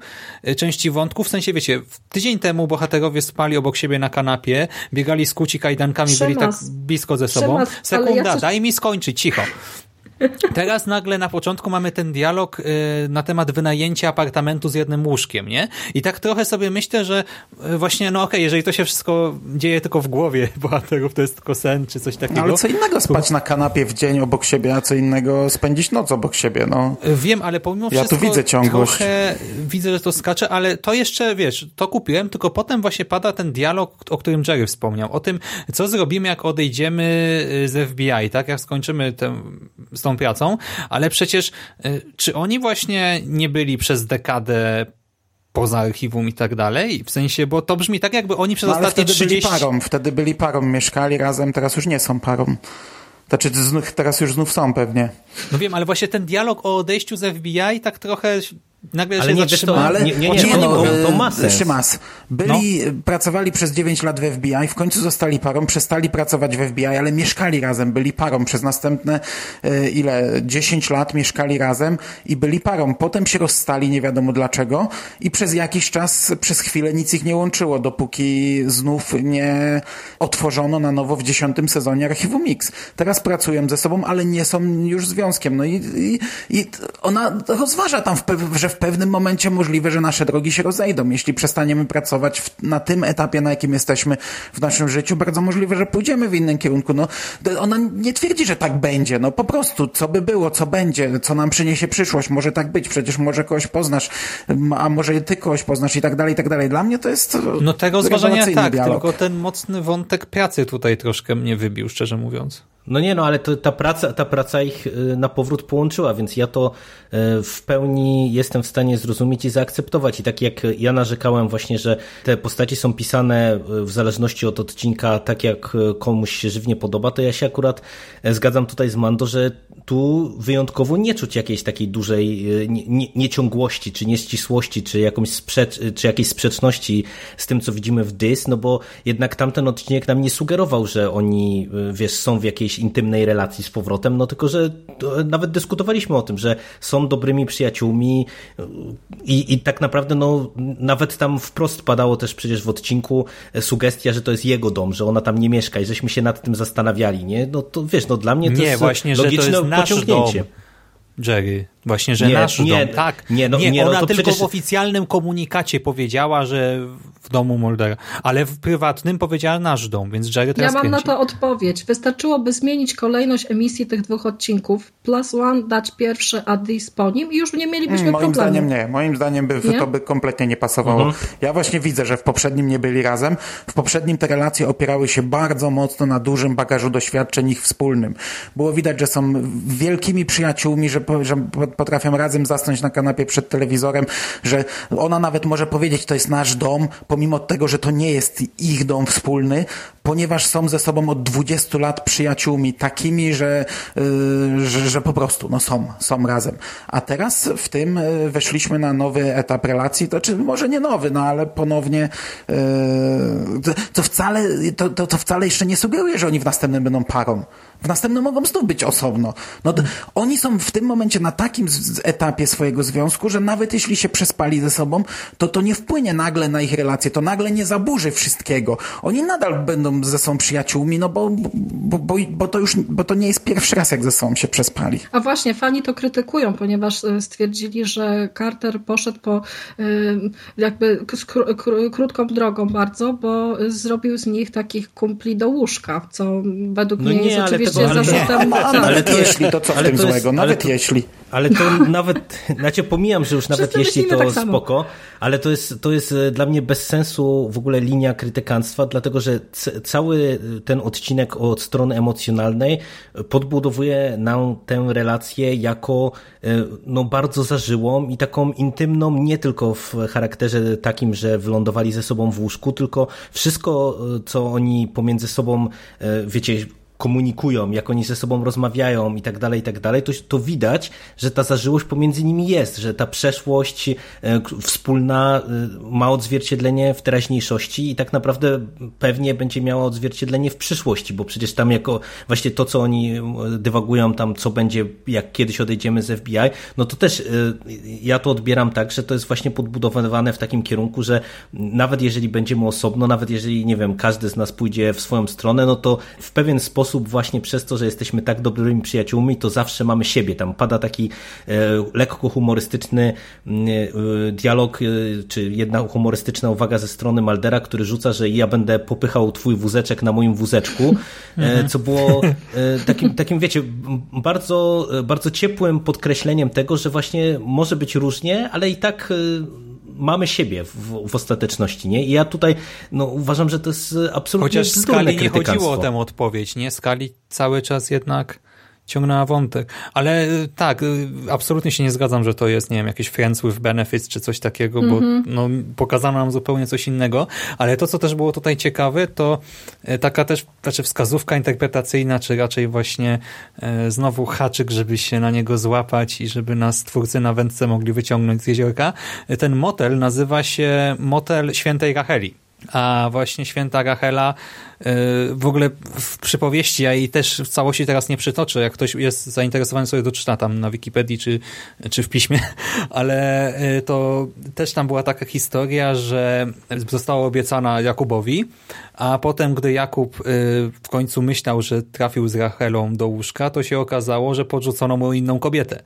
y, części wątków. W sensie, wiecie, tydzień temu bohaterowie spali obok siebie na kanapie, biegali z kuci kajdankami, Przemas. byli tak blisko ze sobą. Przemas, Sekunda, ja coś... daj mi skończyć, cicho. Teraz nagle na początku mamy ten dialog y, na temat wynajęcia apartamentu z jednym łóżkiem, nie? I tak trochę sobie myślę, że y, właśnie, no okej, okay, jeżeli to się wszystko dzieje tylko w głowie bohaterów, to jest tylko sen, czy coś takiego. No, ale co innego spać na kanapie w dzień obok siebie, a co innego spędzić noc obok siebie, no. Wiem, ale pomimo ja wszystko tu widzę ciągłość. trochę widzę, że to skacze, ale to jeszcze, wiesz, to kupiłem, tylko potem właśnie pada ten dialog, o którym Jerry wspomniał, o tym, co zrobimy, jak odejdziemy y, z FBI, tak? Jak skończymy tę tą pracą, ale przecież y, czy oni właśnie nie byli przez dekadę poza archiwum i tak dalej? W sensie, bo to brzmi tak, jakby oni przez no, ostatnie wtedy 30... byli parą, wtedy byli parą, mieszkali razem, teraz już nie są parą. Znaczy, teraz już znów są pewnie. No wiem, ale właśnie ten dialog o odejściu z FBI tak trochę nagle ale się nie, zatrzymałem. ale nie, nie, nie, nie no, to, ma sens. Szymas. Byli, no. pracowali przez 9 lat w FBI, w końcu zostali parą, przestali pracować w FBI, ale mieszkali razem, byli parą przez następne e, ile, 10 lat mieszkali razem i byli parą. Potem się rozstali, nie wiadomo dlaczego i przez jakiś czas, przez chwilę nic ich nie łączyło, dopóki znów nie otworzono na nowo w dziesiątym sezonie Archiwum Mix. Teraz pracują ze sobą, ale nie są już związkiem. No i, i, i ona rozważa tam, w, że w w pewnym momencie możliwe, że nasze drogi się rozejdą. Jeśli przestaniemy pracować w, na tym etapie, na jakim jesteśmy w naszym życiu, bardzo możliwe, że pójdziemy w innym kierunku. No, ona nie twierdzi, że tak będzie. No po prostu, co by było, co będzie, co nam przyniesie przyszłość. Może tak być, przecież może kogoś poznasz, a może ty kogoś poznasz i tak dalej, i tak dalej. Dla mnie to jest No tego zważania tak, dialog. tylko ten mocny wątek pracy tutaj troszkę mnie wybił, szczerze mówiąc. No nie, no ale to, ta, praca, ta praca ich y, na powrót połączyła, więc ja to y, w pełni jestem w stanie zrozumieć i zaakceptować. I tak jak ja narzekałem właśnie, że te postaci są pisane y, w zależności od odcinka tak, jak komuś się żywnie podoba, to ja się akurat e, zgadzam tutaj z Mando, że tu wyjątkowo nie czuć jakiejś takiej dużej nie, nieciągłości, czy nieścisłości, czy, jakąś sprzecz, czy jakiejś sprzeczności z tym, co widzimy w Dys, no bo jednak tamten odcinek nam nie sugerował, że oni, wiesz, są w jakiejś intymnej relacji z powrotem, no tylko, że nawet dyskutowaliśmy o tym, że są dobrymi przyjaciółmi i, i tak naprawdę no, nawet tam wprost padało też przecież w odcinku sugestia, że to jest jego dom, że ona tam nie mieszka i żeśmy się nad tym zastanawiali, nie? No to wiesz, no dla mnie to nie, jest właśnie, logiczne że to jest nasz pociągnięcie. Dom. Jerry, Właśnie, że Nie, nasz nie, dom, tak. nie, no- nie, no ona to tylko przecież- w oficjalnym komunikacie powiedziała, że w domu Moldera, ale w prywatnym powiedziała nasz dom, więc Jerry Ja mam na kręci. to odpowiedź. Wystarczyłoby zmienić kolejność emisji tych dwóch odcinków, plus one dać pierwszy, a this po nim i już nie mielibyśmy Mm, Moim problemu. zdaniem nie. Moim zdaniem by, Nie? to by kompletnie nie pasowało. Ja właśnie widzę, że w poprzednim nie byli razem. W poprzednim te relacje opierały się bardzo mocno na dużym bagażu doświadczeń ich wspólnym. Było widać, że są wielkimi przyjaciółmi, że, że potrafią razem zasnąć na kanapie przed telewizorem, że ona nawet może powiedzieć, to jest nasz dom, pomimo tego, że to nie jest ich dom wspólny, ponieważ są ze sobą od 20 lat przyjaciółmi takimi, że, yy, że, że po prostu no są, są razem. A teraz w tym yy, weszliśmy na nowy etap relacji, to czy może nie nowy, no ale ponownie yy, to, to wcale to, to, to wcale jeszcze nie sugeruje, że oni w następnym będą parą. W następnym mogą znów być osobno. No, to, oni są w tym momencie na takim etapie swojego związku, że nawet jeśli się przespali ze sobą, to to nie wpłynie nagle na ich relacje, to nagle nie zaburzy wszystkiego. Oni nadal będą ze sobą przyjaciółmi, no bo, bo, bo, bo to już bo to nie jest pierwszy raz, jak ze sobą się przespali. A właśnie, fani to krytykują, ponieważ y, stwierdzili, że Carter poszedł po y, jakby krótką drogą bardzo, bo y, zrobił z nich takich kumpli do łóżka, co według No mnie nie, jest ale oczywiście ale zarzutem. A nawet to jeśli, to co w ale tym złego? ale Nawet to- jeśli. Ale to nawet, znaczy pomijam, że już nawet jeśli to tak spoko, ale to jest, to jest e, dla mnie bez sensu w ogóle linia krytykanstwa, dlatego że c- cały ten odcinek od strony emocjonalnej podbudowuje nam tę relację jako e, no, bardzo zażyłą i taką intymną, nie tylko w charakterze takim, że wylądowali ze sobą w łóżku, tylko wszystko, e, co oni pomiędzy sobą, wiecie, komunikują, jak oni ze sobą rozmawiają i tak dalej, i tak dalej, to, to widać, że ta zażyłość pomiędzy nimi jest, że ta przeszłość e, wspólna e, ma odzwierciedlenie w teraźniejszości i tak naprawdę pewnie będzie miała odzwierciedlenie w przyszłości, bo przecież tam jako właśnie to, co oni dywagują tam, co będzie, jak kiedyś odejdziemy z FBI, no to też e, ja to odbieram tak, że to jest właśnie podbudowywane w takim kierunku, że nawet jeżeli będziemy osobno, nawet jeżeli, nie wiem, każdy z nas pójdzie w swoją stronę, no to w pewien sposób właśnie przez to, że jesteśmy tak dobrymi przyjaciółmi, to zawsze mamy siebie. Tam pada taki e, lekko humorystyczny e, dialog, e, czy jedna humorystyczna uwaga ze strony Maldera, który rzuca, że ja będę popychał twój wózeczek na moim wózeczku, e, co było takim, takim wiecie, bardzo, bardzo ciepłym podkreśleniem tego, że właśnie może być różnie, ale i tak mamy siebie w, w ostateczności, nie? I ja tutaj no, uważam, że to jest absolutnie Chociaż Skali nie chodziło o tę odpowiedź, nie? Skali cały czas jednak ciągnęła wątek. Ale y, tak, y, absolutnie się nie zgadzam, że to jest, nie wiem, jakieś friends with benefits czy coś takiego, bo no, pokazano nam zupełnie coś innego. Ale to, co też było tutaj ciekawe, to y, taka też znaczy wskazówka interpretacyjna, czy raczej właśnie e, znowu haczyk, żeby się na niego złapać i żeby nas twórcy na wędce mogli wyciągnąć z jeziorka. Ten motel nazywa się Motel Świętej Racheli. A właśnie święta Rachela y, w ogóle w przypowieści, ja jej też w całości teraz nie przytoczę, jak ktoś jest zainteresowany sobie doczyta tam na Wikipedii czy, czy w piśmie, ale y, to też tam była taka historia, że została obiecana Jakubowi, a potem gdy Jakub y, w końcu myślał, że trafił z Rachelą do łóżka, to się okazało, że podrzucono mu inną kobietę.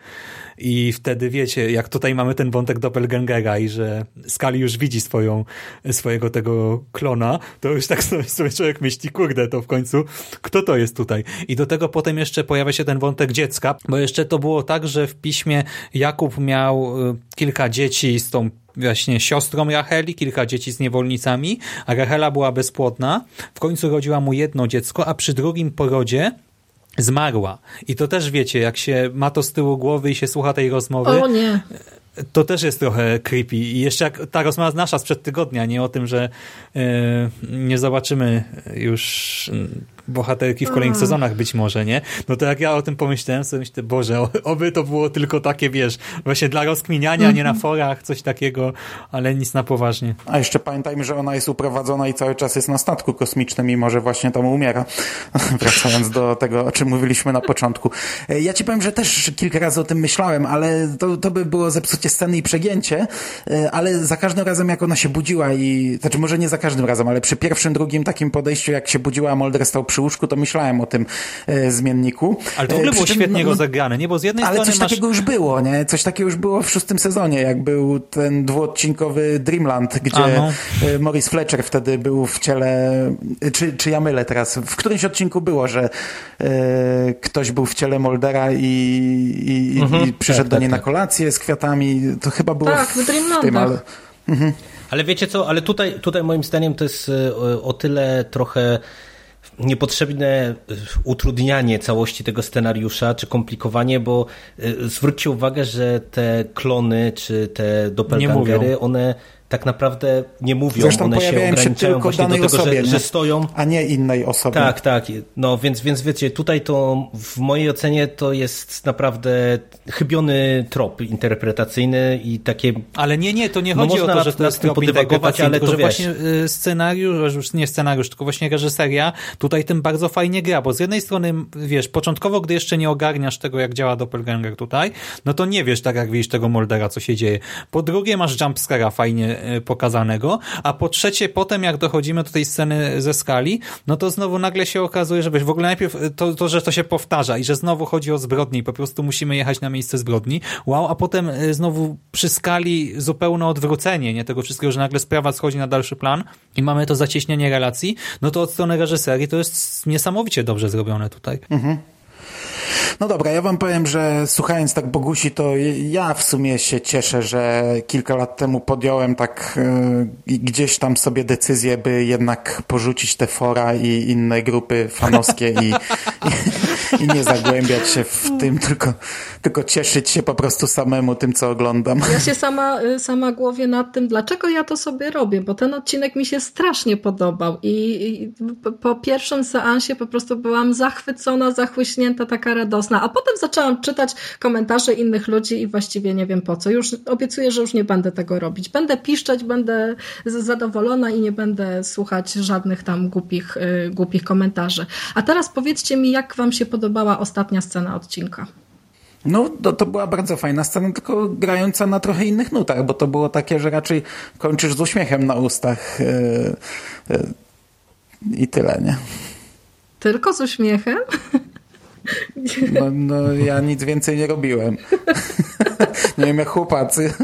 I wtedy wiecie, jak tutaj mamy ten wątek Doppelgangera i że Skali już widzi swoją, swojego tego klona, to już tak sobie, człowiek myśli, kurde, to w końcu kto to jest tutaj? I do tego potem jeszcze pojawia się ten wątek dziecka, bo jeszcze to było tak, że w piśmie Jakub miał y, kilka dzieci z tą właśnie siostrą Racheli, kilka dzieci z niewolnicami, a Rachela była bezpłodna. W końcu rodziła mu jedno dziecko, a przy drugim porodzie zmarła. I to też wiecie, jak się ma to z tyłu głowy i się słucha tej rozmowy, O nie. To też jest trochę creepy. I jeszcze jak ta rozmowa nasza sprzed tygodnia, nie o tym, że e, nie zobaczymy już mm, bohaterki w kolejnych sezonach być może, nie? No to jak ja o tym pomyślałem, sobie myślę, Boże, oby to było tylko takie, wiesz, właśnie dla rozkminiania, nie na forach, coś takiego, ale nic na poważnie. A jeszcze pamiętajmy, że ona jest uprowadzona i cały czas jest na statku kosmicznym, mimo że właśnie tam umiera. Wracając do tego, o czym mówiliśmy na początku. E, Ja ci powiem, że też kilka razy o tym myślałem, ale to, to by było zepsucie sceny i przegięcie, e, ale za każdym razem jak ona się budziła i, znaczy może nie za każdym razem, ale przy pierwszym, drugim takim podejściu, jak się budziła, a Mulder stał przy łóżku, to myślałem o tym e, zmienniku. Ale to w ogóle E, było przy czym, świetnie no, no, rozegrane, nie? Bo z jednej ale strony coś masz... takiego już było, nie? Coś takiego już było w szóstym sezonie, jak był ten dwuodcinkowy Dreamland, gdzie A, no. e, Maurice Fletcher wtedy był w ciele, czy, czy ja mylę teraz, w którymś odcinku było, że e, ktoś był w ciele Moldera i, i, Mhm, i przyszedł tak, do tak, niej na tak. kolację z kwiatami, to chyba było Tak, w, w w tym, ale... Ale wiecie co, ale tutaj, tutaj moim zdaniem to jest e, o tyle trochę niepotrzebne e, utrudnianie całości tego scenariusza, czy komplikowanie, bo e, zwróćcie uwagę, że te klony, czy te doppelgangery, one tak naprawdę nie mówią, Zresztą one się się ograniczają tylko właśnie do tego, osobie, że, nie? że stoją a nie innej osobie. tak, tak. No więc, więc wiecie, tutaj to w mojej ocenie to jest naprawdę chybiony trop interpretacyjny i takie Ale nie, nie, to nie No chodzi o można to, że to jest trop podywagować, ale tylko to że wiesz. właśnie y, scenariusz, już nie scenariusz, tylko właśnie reżyseria tutaj tym bardzo fajnie gra, bo z jednej strony, wiesz, początkowo, gdy jeszcze nie ogarniasz tego, jak działa Doppelganger tutaj, no to nie wiesz tak, jak widzisz tego Moldera, co się dzieje. Po drugie, masz jumpscare'a fajnie pokazanego, a po trzecie, potem jak dochodzimy do tej sceny ze skali, no to znowu nagle się okazuje, że w ogóle najpierw y, to, to, że to się powtarza i że znowu chodzi o zbrodnię i po prostu musimy jechać na miejsce zbrodni, wow, a potem y, znowu przy skali zupełne odwrócenie, nie tego wszystkiego, że nagle sprawa schodzi na dalszy plan i mamy to zacieśnienie relacji, no to od strony reżyserii to jest niesamowicie dobrze zrobione tutaj. No dobra, ja wam powiem, że słuchając tak Bogusi, to ja w sumie się cieszę, że kilka lat temu podjąłem tak e, gdzieś tam sobie decyzję, by jednak porzucić te fora i inne grupy fanowskie i, i, i nie zagłębiać się w tym, tylko, tylko cieszyć się po prostu samemu tym, co oglądam. Ja się sama, y, sama głowię nad tym, dlaczego ja to sobie robię, bo ten odcinek mi się strasznie podobał i, po- pierwszym seansie po prostu byłam zachwycona, zachłyśnięta, taka radosna, a potem zaczęłam czytać komentarze innych ludzi i właściwie nie wiem po co. Już obiecuję, że już nie będę tego robić. Będę piszczeć, będę zadowolona i nie będę słuchać żadnych tam głupich, y, głupich komentarzy. A teraz powiedzcie mi, jak wam się podobała ostatnia scena odcinka? No, to, to była bardzo fajna scena, tylko grająca na trochę innych nutach, bo to było takie, że raczej kończysz z uśmiechem na ustach e, e, i tyle, nie? Tylko z uśmiechem? No, no ja nic więcej nie robiłem. nie wiem jak chłopacy.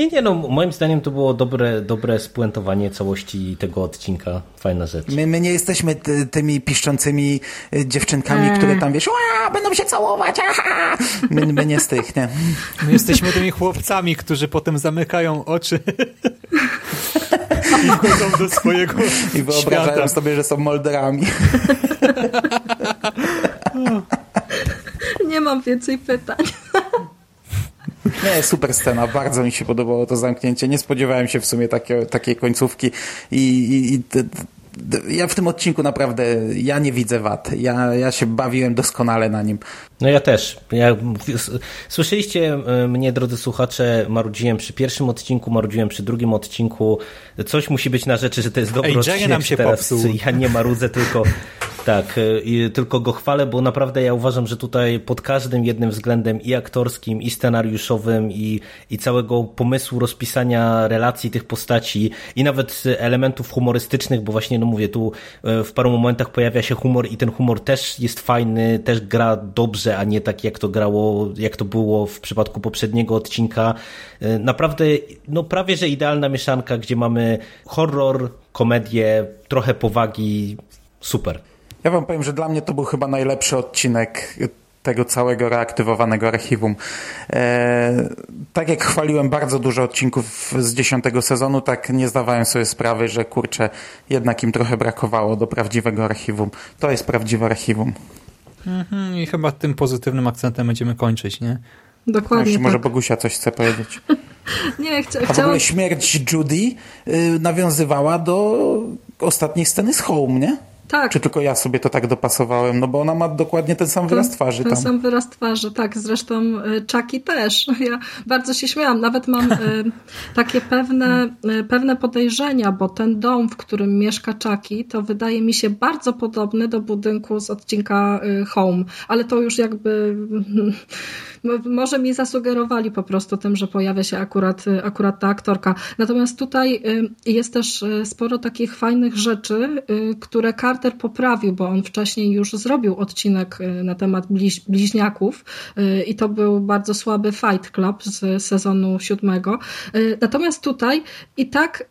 Nie, nie, no moim zdaniem to było dobre, dobre spuentowanie całości tego odcinka. Fajna rzecz. My, my nie jesteśmy ty, tymi piszczącymi y, dziewczynkami, Eee. które tam wiesz, "Ła, będą się całować, aha! My, my nie z tych, nie? My jesteśmy tymi chłopcami, którzy potem zamykają oczy i wchodzą do swojego I wyobrażają świata. sobie, że są molderami. Nie mam więcej pytań. Nie, super scena, bardzo mi się podobało to zamknięcie. Nie spodziewałem się w sumie takie, takiej końcówki i, i, i ja w tym odcinku naprawdę, ja nie widzę wad. Ja, ja się bawiłem doskonale na nim. No ja też. Ja, słyszeliście e, mnie, drodzy słuchacze, marudziłem przy pierwszym odcinku, marudziłem przy drugim odcinku. Coś musi być na rzeczy, że to jest dobry Ej, odcinek. nam się Teraz popsuł. Ja nie marudzę, tylko tak, e, i tylko go chwalę, bo naprawdę ja uważam, że tutaj pod każdym jednym względem i aktorskim, i scenariuszowym, i, i całego pomysłu rozpisania relacji tych postaci, i nawet elementów humorystycznych, bo właśnie, no mówię, tu e, w paru momentach pojawia się humor i ten humor też jest fajny, też gra dobrze, a nie tak jak to grało, jak to było w przypadku poprzedniego odcinka. E, Naprawdę, no prawie, że idealna mieszanka, gdzie mamy horror, komedię, trochę powagi, super. Ja wam powiem, że dla mnie to był chyba najlepszy odcinek tego całego reaktywowanego archiwum. Tak jak chwaliłem bardzo dużo odcinków z dziesiątego sezonu, tak nie zdawałem sobie sprawy, że kurczę, jednak im trochę brakowało do prawdziwego archiwum. To jest prawdziwe archiwum. Mhm, I chyba tym pozytywnym akcentem będziemy kończyć, nie? Dokładnie może tak. Bogusia coś chce powiedzieć. Nie, chcia, A w ogóle śmierć Judy y, nawiązywała do ostatniej sceny z Home, nie? Tak. Czy tylko ja sobie to tak dopasowałem? No bo ona ma dokładnie ten sam wyraz twarzy ten tam. sam wyraz twarzy, tak. Zresztą y, Chucky też. Ja bardzo się śmiałam. Nawet mam y, takie pewne, y, pewne podejrzenia, bo ten dom, w którym mieszka Chucky, to wydaje mi się bardzo podobny do budynku z odcinka Home. Ale to już jakby może mi zasugerowali po prostu tym, że pojawia się akurat, y, akurat ta aktorka. Natomiast tutaj y, jest też y, sporo takich fajnych rzeczy, które Carter poprawił, bo on wcześniej już zrobił odcinek na temat bliź, bliźniaków i to był bardzo słaby Fight Club z sezonu siódmego. Natomiast tutaj i tak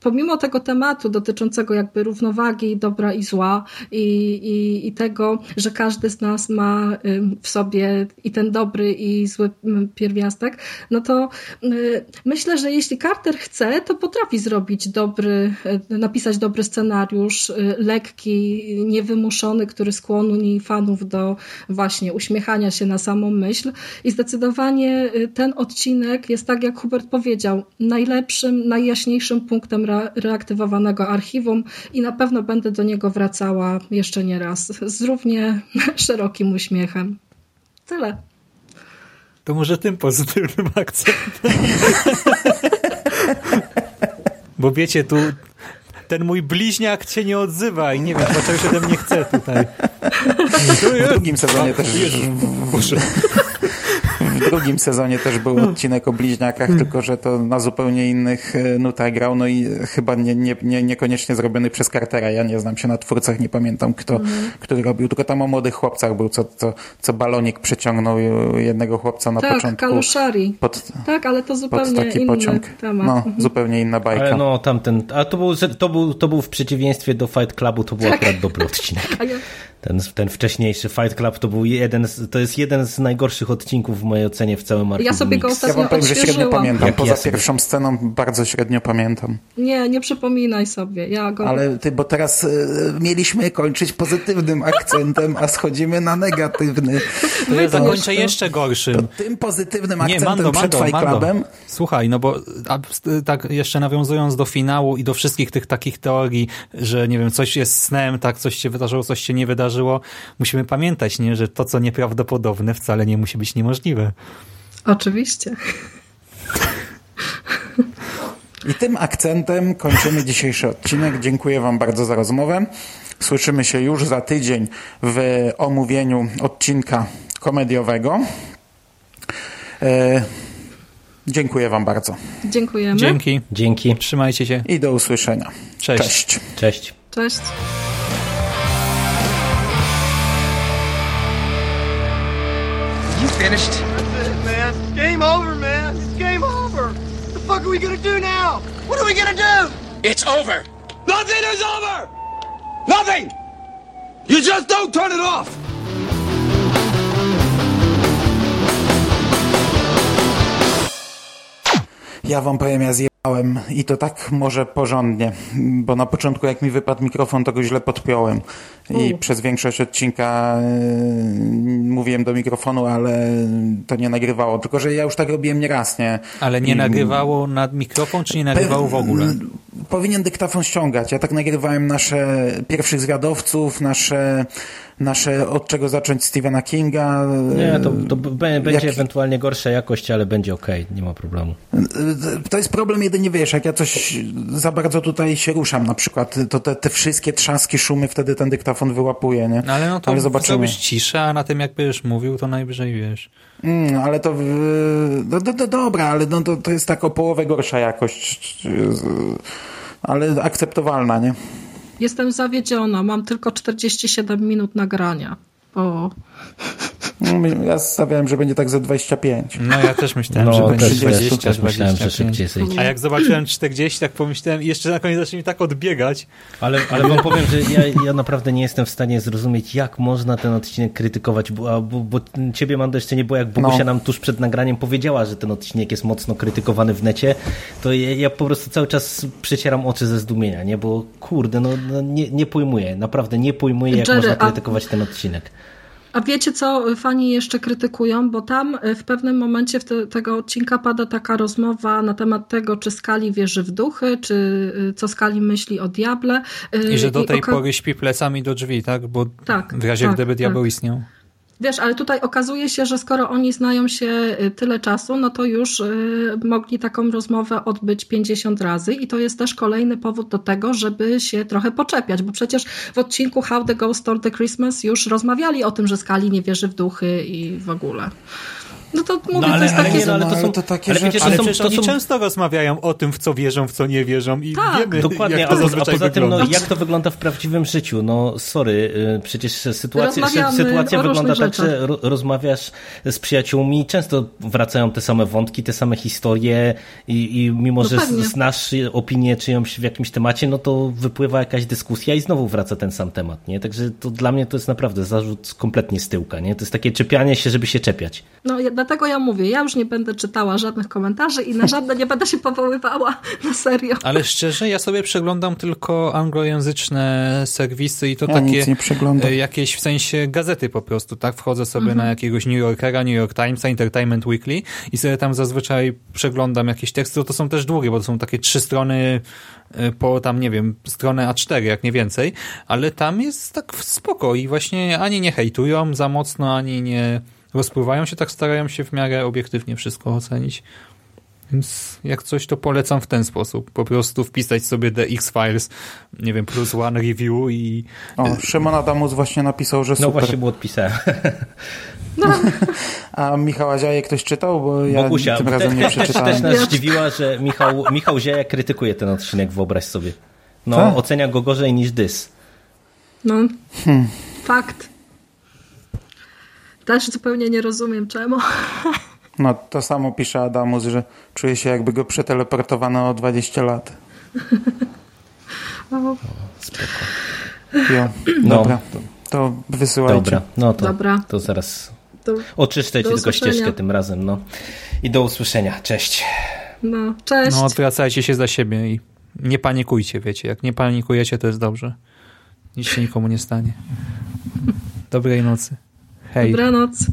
pomimo tego tematu dotyczącego jakby równowagi dobra i zła i, i, i tego, że każdy z nas ma w sobie i ten dobry i zły pierwiastek, no to y, myślę, że jeśli Carter chce, to potrafi zrobić dobry, y, napisać dobry scenariusz, y, lekki, niewymuszony, który skłoni fanów do właśnie uśmiechania się na samą myśl. I zdecydowanie ten odcinek jest tak, jak Hubert powiedział, najlepszym, najjaśniejszym punktem re- reaktywowanego archiwum i na pewno będę do niego wracała jeszcze nie raz z równie szerokim uśmiechem. Tyle. To może tym pozytywnym akcentem. Bo wiecie, tu ten mój bliźniak cię nie odzywa i nie wiem, dlaczego się ode mnie chce tutaj. W drugim sezonie też... Boże. W drugim sezonie też był odcinek o bliźniakach, tylko że to na zupełnie innych e, nutach grał, no i chyba nie, nie, nie, niekoniecznie zrobiony przez Cartera. Ja nie znam się na twórcach, nie pamiętam kto, który robił, tylko tam o młodych chłopcach był, co, co, co balonik przeciągnął jednego chłopca na tak, początku. Kaluszari. Pod, tak, ale to zupełnie taki inny pociąg. temat. No, Mhm. zupełnie inna bajka. Ale no tamten, a to był, to był, to był w przeciwieństwie do Fight Clubu, to był akurat dobry odcinek. Ja, Ten, ten wcześniejszy Fight Club to był jeden z, to jest jeden z najgorszych odcinków w mojej ocenie w całym archiwum. Ja sobie go Mix. Ja ostatnio wam powiem, że średnio pamiętam. Jak Poza ja sobie- pierwszą sceną bardzo średnio pamiętam. Nie, nie przypominaj sobie. Ja go... Ale ty, bo teraz e, mieliśmy kończyć pozytywnym akcentem, a schodzimy na negatywny. To ja to zakończę jeszcze. jeszcze gorszym. Tym pozytywnym Nie, akcentem Mando, przed Mando, Fight Mando. Clubem. Słuchaj, no bo a, tak jeszcze nawiązując do finału i do wszystkich tych takich teorii, że nie wiem, coś jest snem, tak, coś się wydarzyło, coś się nie wydarzyło, musimy pamiętać, nie, że to, co nieprawdopodobne, wcale nie musi być niemożliwe. Oczywiście. I tym akcentem kończymy dzisiejszy odcinek. Dziękuję wam bardzo za rozmowę. Słyszymy się już za tydzień w omówieniu odcinka komediowego. E, dziękuję wam bardzo Dziękujemy. Dzięki, Dzięki. trzymajcie się, i do usłyszenia. cześć. Cześć. Cześć. Cześć. You finished? Fuck are we gonna do now? What are we gonna do? It's over. Nothing is over! Nothing! You just don't turn it off! Ja wam powiem, ja zjebałem i to tak może porządnie, bo na początku jak mi wypadł mikrofon, to go źle podpiąłem i przez większość odcinka yy, mówiłem do mikrofonu, ale to nie nagrywało, tylko że ja już tak robiłem nieraz, nie? Ale nie I- nagrywało nad mikrofon, czy nie nagrywało w ogóle? Powinien dyktafon ściągać. Ja tak nagrywałem nasze pierwszych zwiadowców, nasze, nasze od czego zacząć Stephena Kinga. Nie, to, to b- będzie Jak- ewentualnie gorsza jakość, ale będzie okej, nie ma problemu. To jest problem jedynie, wiesz, jak ja coś za bardzo tutaj się ruszam na przykład, to te, te wszystkie trzaski, szumy wtedy ten dyktafon wyłapuje, nie? No ale no to ale zobaczymy. zrobisz ciszę, a na tym jak będziesz mówił, to najwyżej wiesz. Mm, ale to, no, no, no dobra, ale no, to, to jest tak o połowę gorsza jakość, ale akceptowalna, nie? Jestem zawiedziona. Mam tylko 47 minut nagrania. O. Mm, Ja stawiałem, że będzie tak ze 25. No ja też myślałem, No, że będzie też, też, 20, też myślałem, że 25. szybciej zejdzie. A jak zobaczyłem 40, tak pomyślałem i jeszcze na koniec zacznie mi tak odbiegać. Ale, ale wam powiem, że ja, ja naprawdę nie jestem w stanie zrozumieć, jak można ten odcinek krytykować, bo, a, bo, bo ciebie, Mando, jeszcze nie było, jak Bogusia No. nam tuż przed nagraniem powiedziała, że ten odcinek jest mocno krytykowany w necie, to ja, ja po prostu cały czas przecieram oczy ze zdumienia, nie? Bo kurde, no, no nie, nie pojmuję, naprawdę nie pojmuję, jak Jerry, można a- krytykować ten odcinek. A wiecie, co fani jeszcze krytykują? Bo tam y, w pewnym momencie w te, tego odcinka pada taka rozmowa na temat tego, czy Skali wierzy w duchy, czy y, co Skali myśli o diable. Y, I że do tej oka- pory śpi plecami do drzwi, tak? Bo Tak, w razie tak, gdyby diabeł tak. istniał. Wiesz, ale tutaj okazuje się, że skoro oni znają się y, tyle czasu, no to już y, mogli taką rozmowę odbyć 50 razy i to jest też kolejny powód do tego, żeby się trochę poczepiać, bo przecież w odcinku How the Ghost Stole the Christmas już rozmawiali o tym, że Skali nie wierzy w duchy i w ogóle. No to mówię, No to ale, jest ale takie... nie, no, ale to ale są to takie ale wiecie, rzeczy- to Ale są, przecież to oni są często rozmawiają o tym, w co wierzą, w co nie wierzą i Tak, wiemy, Dokładnie, jak to ale a zazwyczaj poza tym, no, wygląda. jak to wygląda w prawdziwym życiu? No sorry, y, przecież sytuacja, sytuacja wygląda tak, że ro, rozmawiasz z przyjaciółmi, często wracają te same wątki, te same historie i, i mimo, No że pewnie. znasz opinię czyjąś w jakimś temacie, no to wypływa jakaś dyskusja i znowu wraca ten sam temat, nie? Także to dla mnie to jest naprawdę zarzut kompletnie z tyłka, nie? To jest takie czepianie się, żeby się czepiać. No ja- dlatego ja mówię, ja już nie będę czytała żadnych komentarzy i na żadne nie będę się powoływała na serio. Ale szczerze, ja sobie przeglądam tylko anglojęzyczne serwisy i to Ja takie nic nie przeglądam. e, jakieś w sensie gazety po prostu, tak? Wchodzę sobie na jakiegoś New Yorkera, New York Timesa, Entertainment Weekly i sobie tam zazwyczaj przeglądam jakieś teksty, to są też długie, bo to są takie trzy strony e, po tam, nie wiem, stronę A4, jak nie więcej, ale tam jest tak spoko i właśnie ani nie hejtują za mocno, ani nie rozpływają się, tak starają się w miarę obiektywnie wszystko ocenić. Więc jak coś, to polecam w ten sposób. Po prostu wpisać sobie The X-Files, nie wiem, plus one review i O, Szymon Adamus właśnie napisał, że No super. właśnie, bo odpisałem. A Michała Ziaje ktoś czytał? Bo ja Bogusia, tym te- razem nie też, też przeczytałem. nas zdziwiła, że Michał, Michał Zieja krytykuje ten odcinek, wyobraź sobie. No, Tak? ocenia go gorzej niż Dys. No, fakt. Też zupełnie nie rozumiem czemu. No to samo pisze Adamus, że czuje się jakby go przeteleportowano o 20 lat. O, Jo. No. Dobra, to wysyłajcie. Dobra, no to, Dobra. to zaraz to, oczyszczę ci Do tylko ścieżkę tym razem. No. I do usłyszenia. Cześć. no, cześć. no odwracajcie się za siebie i nie panikujcie, wiecie. Jak nie panikujecie, to jest dobrze. Nic się nikomu nie stanie. Dobrej nocy. Hej. Dobranoc.